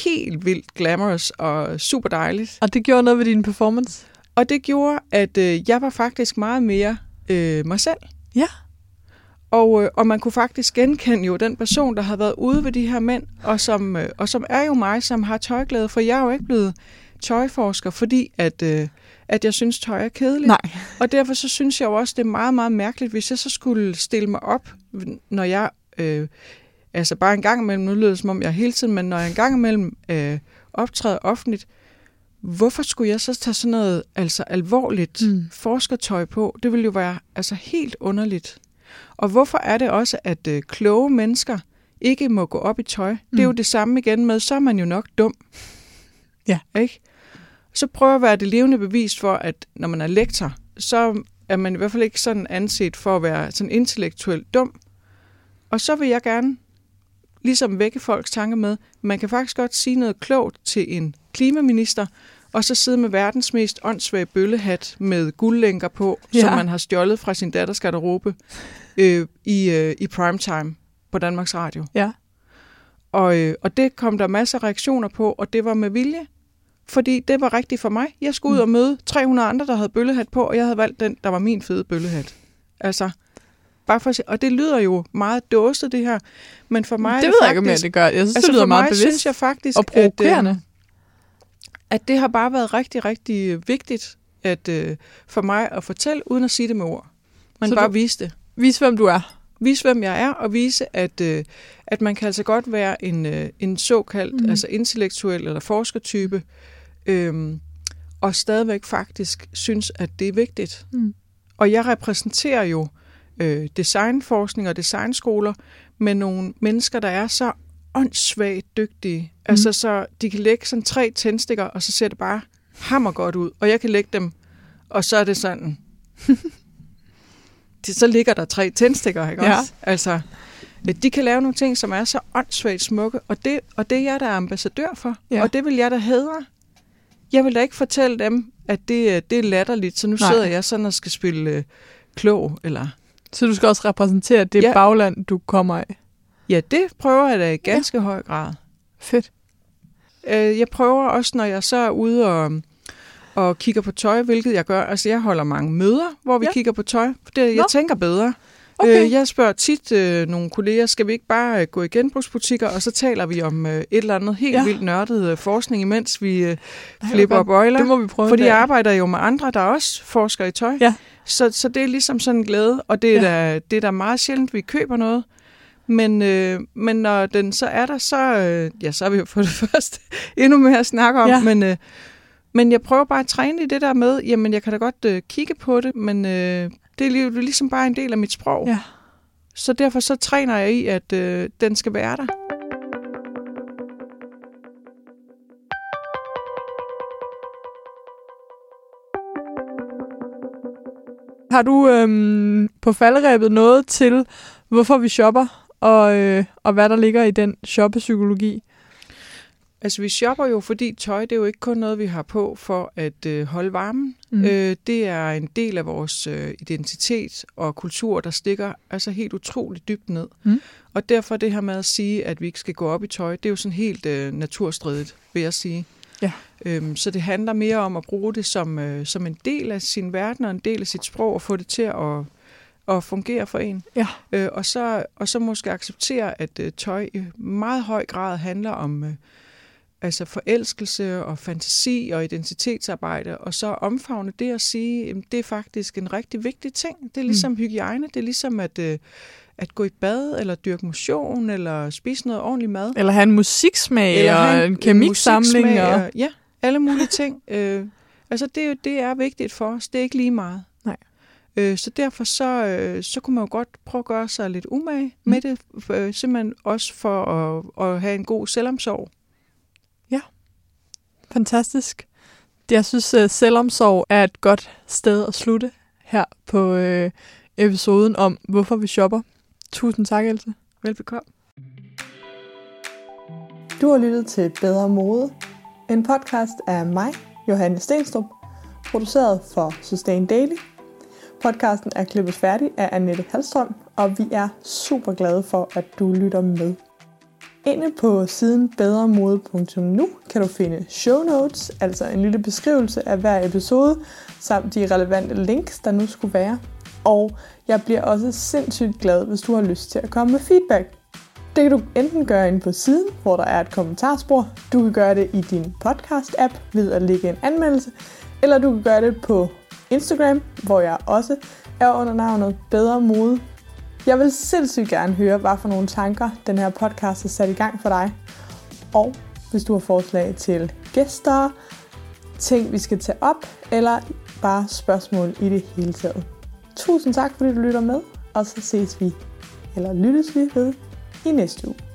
helt vildt glamorous og super dejligt. Og det gjorde noget ved din performance? Og det gjorde, at øh, jeg var faktisk meget mere øh, mig selv. Ja. Og, øh, og man kunne faktisk genkende jo den person, der havde været ude ved de her mænd, og som, øh, og som er jo mig, som har tøjglæde, for jeg er jo ikke blevet tøjforsker, fordi at, øh, at jeg synes, tøj er kedeligt. Nej. Og derfor så synes jeg jo også, det er meget, meget mærkeligt, hvis jeg så skulle stille mig op, når jeg, øh, altså bare en gang imellem, nu lyder det som om jeg hele tiden, men når jeg en gang imellem øh, optræder offentligt, hvorfor skulle jeg så tage sådan noget altså alvorligt Mm. forskertøj på? Det ville jo være altså helt underligt. Og hvorfor er det også, at øh, kloge mennesker ikke må gå op i tøj? Mm. Det er jo Mm. det samme igen med, så er man jo nok dum. Ja. Ikke? Så prøv at være det levende bevis for, at når man er lektor, så er man i hvert fald ikke sådan anset for at være sådan intellektuelt dum. Og så vil jeg gerne ligesom vække folks tanker med, man kan faktisk godt sige noget klogt til en klimaminister, og så sidde med verdens mest åndssvage bøllehat med guldlænker på, ja. Som man har stjålet fra sin datters garderobe øh, i, øh, i primetime på Danmarks Radio. Ja. Og, øh, og det kom der masser af reaktioner på, og det var med vilje. Fordi det var rigtigt for mig. Jeg skulle ud Mm. og møde 300 andre, der havde bøllehat på, og jeg havde valgt den, der var min fede bøllehat. Altså, bare for at se. Og det lyder jo meget dåset, det her. Men for mig det ved det jeg ikke, om faktisk, det gør. Jeg synes, altså det lyder meget bevidst synes jeg faktisk, og provokerende. At, øh, at det har bare været rigtig, rigtig vigtigt at, øh, for mig at fortælle, uden at sige det med ord. Man Så bare vise det. Vis, hvem du er. Vise, hvem jeg er, og vise, at, øh, at man kan altså godt være en, øh, en såkaldt mm. altså intellektuel eller forskertype, øhm, og stadigvæk faktisk synes, at det er vigtigt. Mm. Og jeg repræsenterer jo øh, designforskning og designskoler med nogle mennesker, der er så åndssvagt dygtige. Mm. Altså, så de kan lægge sådan tre tændstikker, og så ser det bare hammer godt ud. Og jeg kan lægge dem, og så er det sådan... det, så ligger der tre tændstikker, ikke Ja. også? Altså, de kan lave nogle ting, som er så åndssvagt smukke, og det, og det er jeg, der er ambassadør for. Ja. Og det vil jeg da hedre. Jeg vil da ikke fortælle dem, at det, øh, det er latterligt, så nu Nej. sidder jeg sådan og skal spille øh, klog, eller... Så du skal også repræsentere det Ja. bagland, du kommer af. Ja, det prøver jeg da i ganske ja. høj grad. Fedt. Øh, jeg prøver også, når jeg så er ude og, og kigger på tøj, hvilket jeg gør. Altså, jeg holder mange møder, hvor vi Ja. kigger på tøj. Det, jeg Nå. tænker bedre. Okay. Øh, jeg spørger tit øh, nogle kolleger, skal vi ikke bare øh, gå i genbrugsbutikker, og så taler vi om øh, et eller andet helt Ja. vildt nørdet øh, forskning, imens vi øh, flipper bøjler. Det må vi prøve Fordi jeg arbejder jo med andre, der også forsker i tøj. Ja. Så, så det er ligesom sådan en glæde, og det er, Ja. da, det er da meget sjældent, vi køber noget. Men, øh, men når den så er der, så, øh, ja, så har vi jo for det første endnu mere at snakke om. Ja. Men, øh, men jeg prøver bare at træne i det der med, jamen jeg kan da godt øh, kigge på det, men øh, det er li- ligesom bare en del af mit sprog. Ja. Så derfor så træner jeg i, at øh, den skal være der. Har du øhm, på falderæbet noget til, hvorfor vi shopper, og, øh, og hvad der ligger i den shoppepsykologi? Altså, vi shopper jo, fordi tøj, det er jo ikke kun noget, vi har på for at øh, holde varmen. Mm. Øh, det er en del af vores øh, identitet og kultur, der stikker altså helt utroligt dybt ned. Mm. Og derfor det her med at sige, at vi ikke skal gå op i tøj, det er jo sådan helt øh, naturstridigt, vil jeg sige. Ja. Øhm, så det handler mere om at bruge det som, øh, som en del af sin verden og en del af sit sprog, og få det til at, at fungere for en. Ja. Øh, og, så, og så måske acceptere, at øh, tøj i meget høj grad handler om... Øh, altså forelskelse og fantasi og identitetsarbejde, og så omfavne det at sige, at det er faktisk en rigtig vigtig ting. Det er ligesom mm. hygiejne, det er ligesom at, øh, at gå i bad, eller dyrke motion, eller spise noget ordentligt mad. Eller have en musiksmag, eller og en kemiksamling. Og... Ja, alle mulige ting. øh, altså det, det er vigtigt for os, det er ikke lige meget. Nej. Øh, så derfor så, øh, så kunne man jo godt prøve at gøre sig lidt umage mm. med det, øh, simpelthen også for at, at have en god selvomsorg. Fantastisk. Jeg synes, at selvomsorg er et godt sted at slutte her på øh, episoden om, hvorfor vi shopper. Tusind tak, Else. Velbekomme. Du har lyttet til Bedre Mode, en podcast af mig, Johanne Stenstrup, produceret for Sustain Daily. Podcasten er klippet færdig af Annette Halstrøm, og vi er super glade for, at du lytter med. Inde på siden bedremode.nu kan du finde show notes, altså en lille beskrivelse af hver episode, samt de relevante links, der nu skulle være. Og jeg bliver også sindssygt glad, hvis du har lyst til at komme med feedback. Det kan du enten gøre inde på siden, hvor der er et kommentarspor. Du kan gøre det i din podcast-app ved at lægge en anmeldelse. Eller du kan gøre det på Instagram, hvor jeg også er under navnet Bedre Mode jeg vil sindssygt gerne høre, hvad for nogle tanker den her podcast har sat i gang for dig. Og hvis du har forslag til gæster, ting vi skal tage op, eller bare spørgsmål i det hele taget. Tusind tak, fordi du lytter med, og så ses vi, eller lyttes vi ved, i næste uge.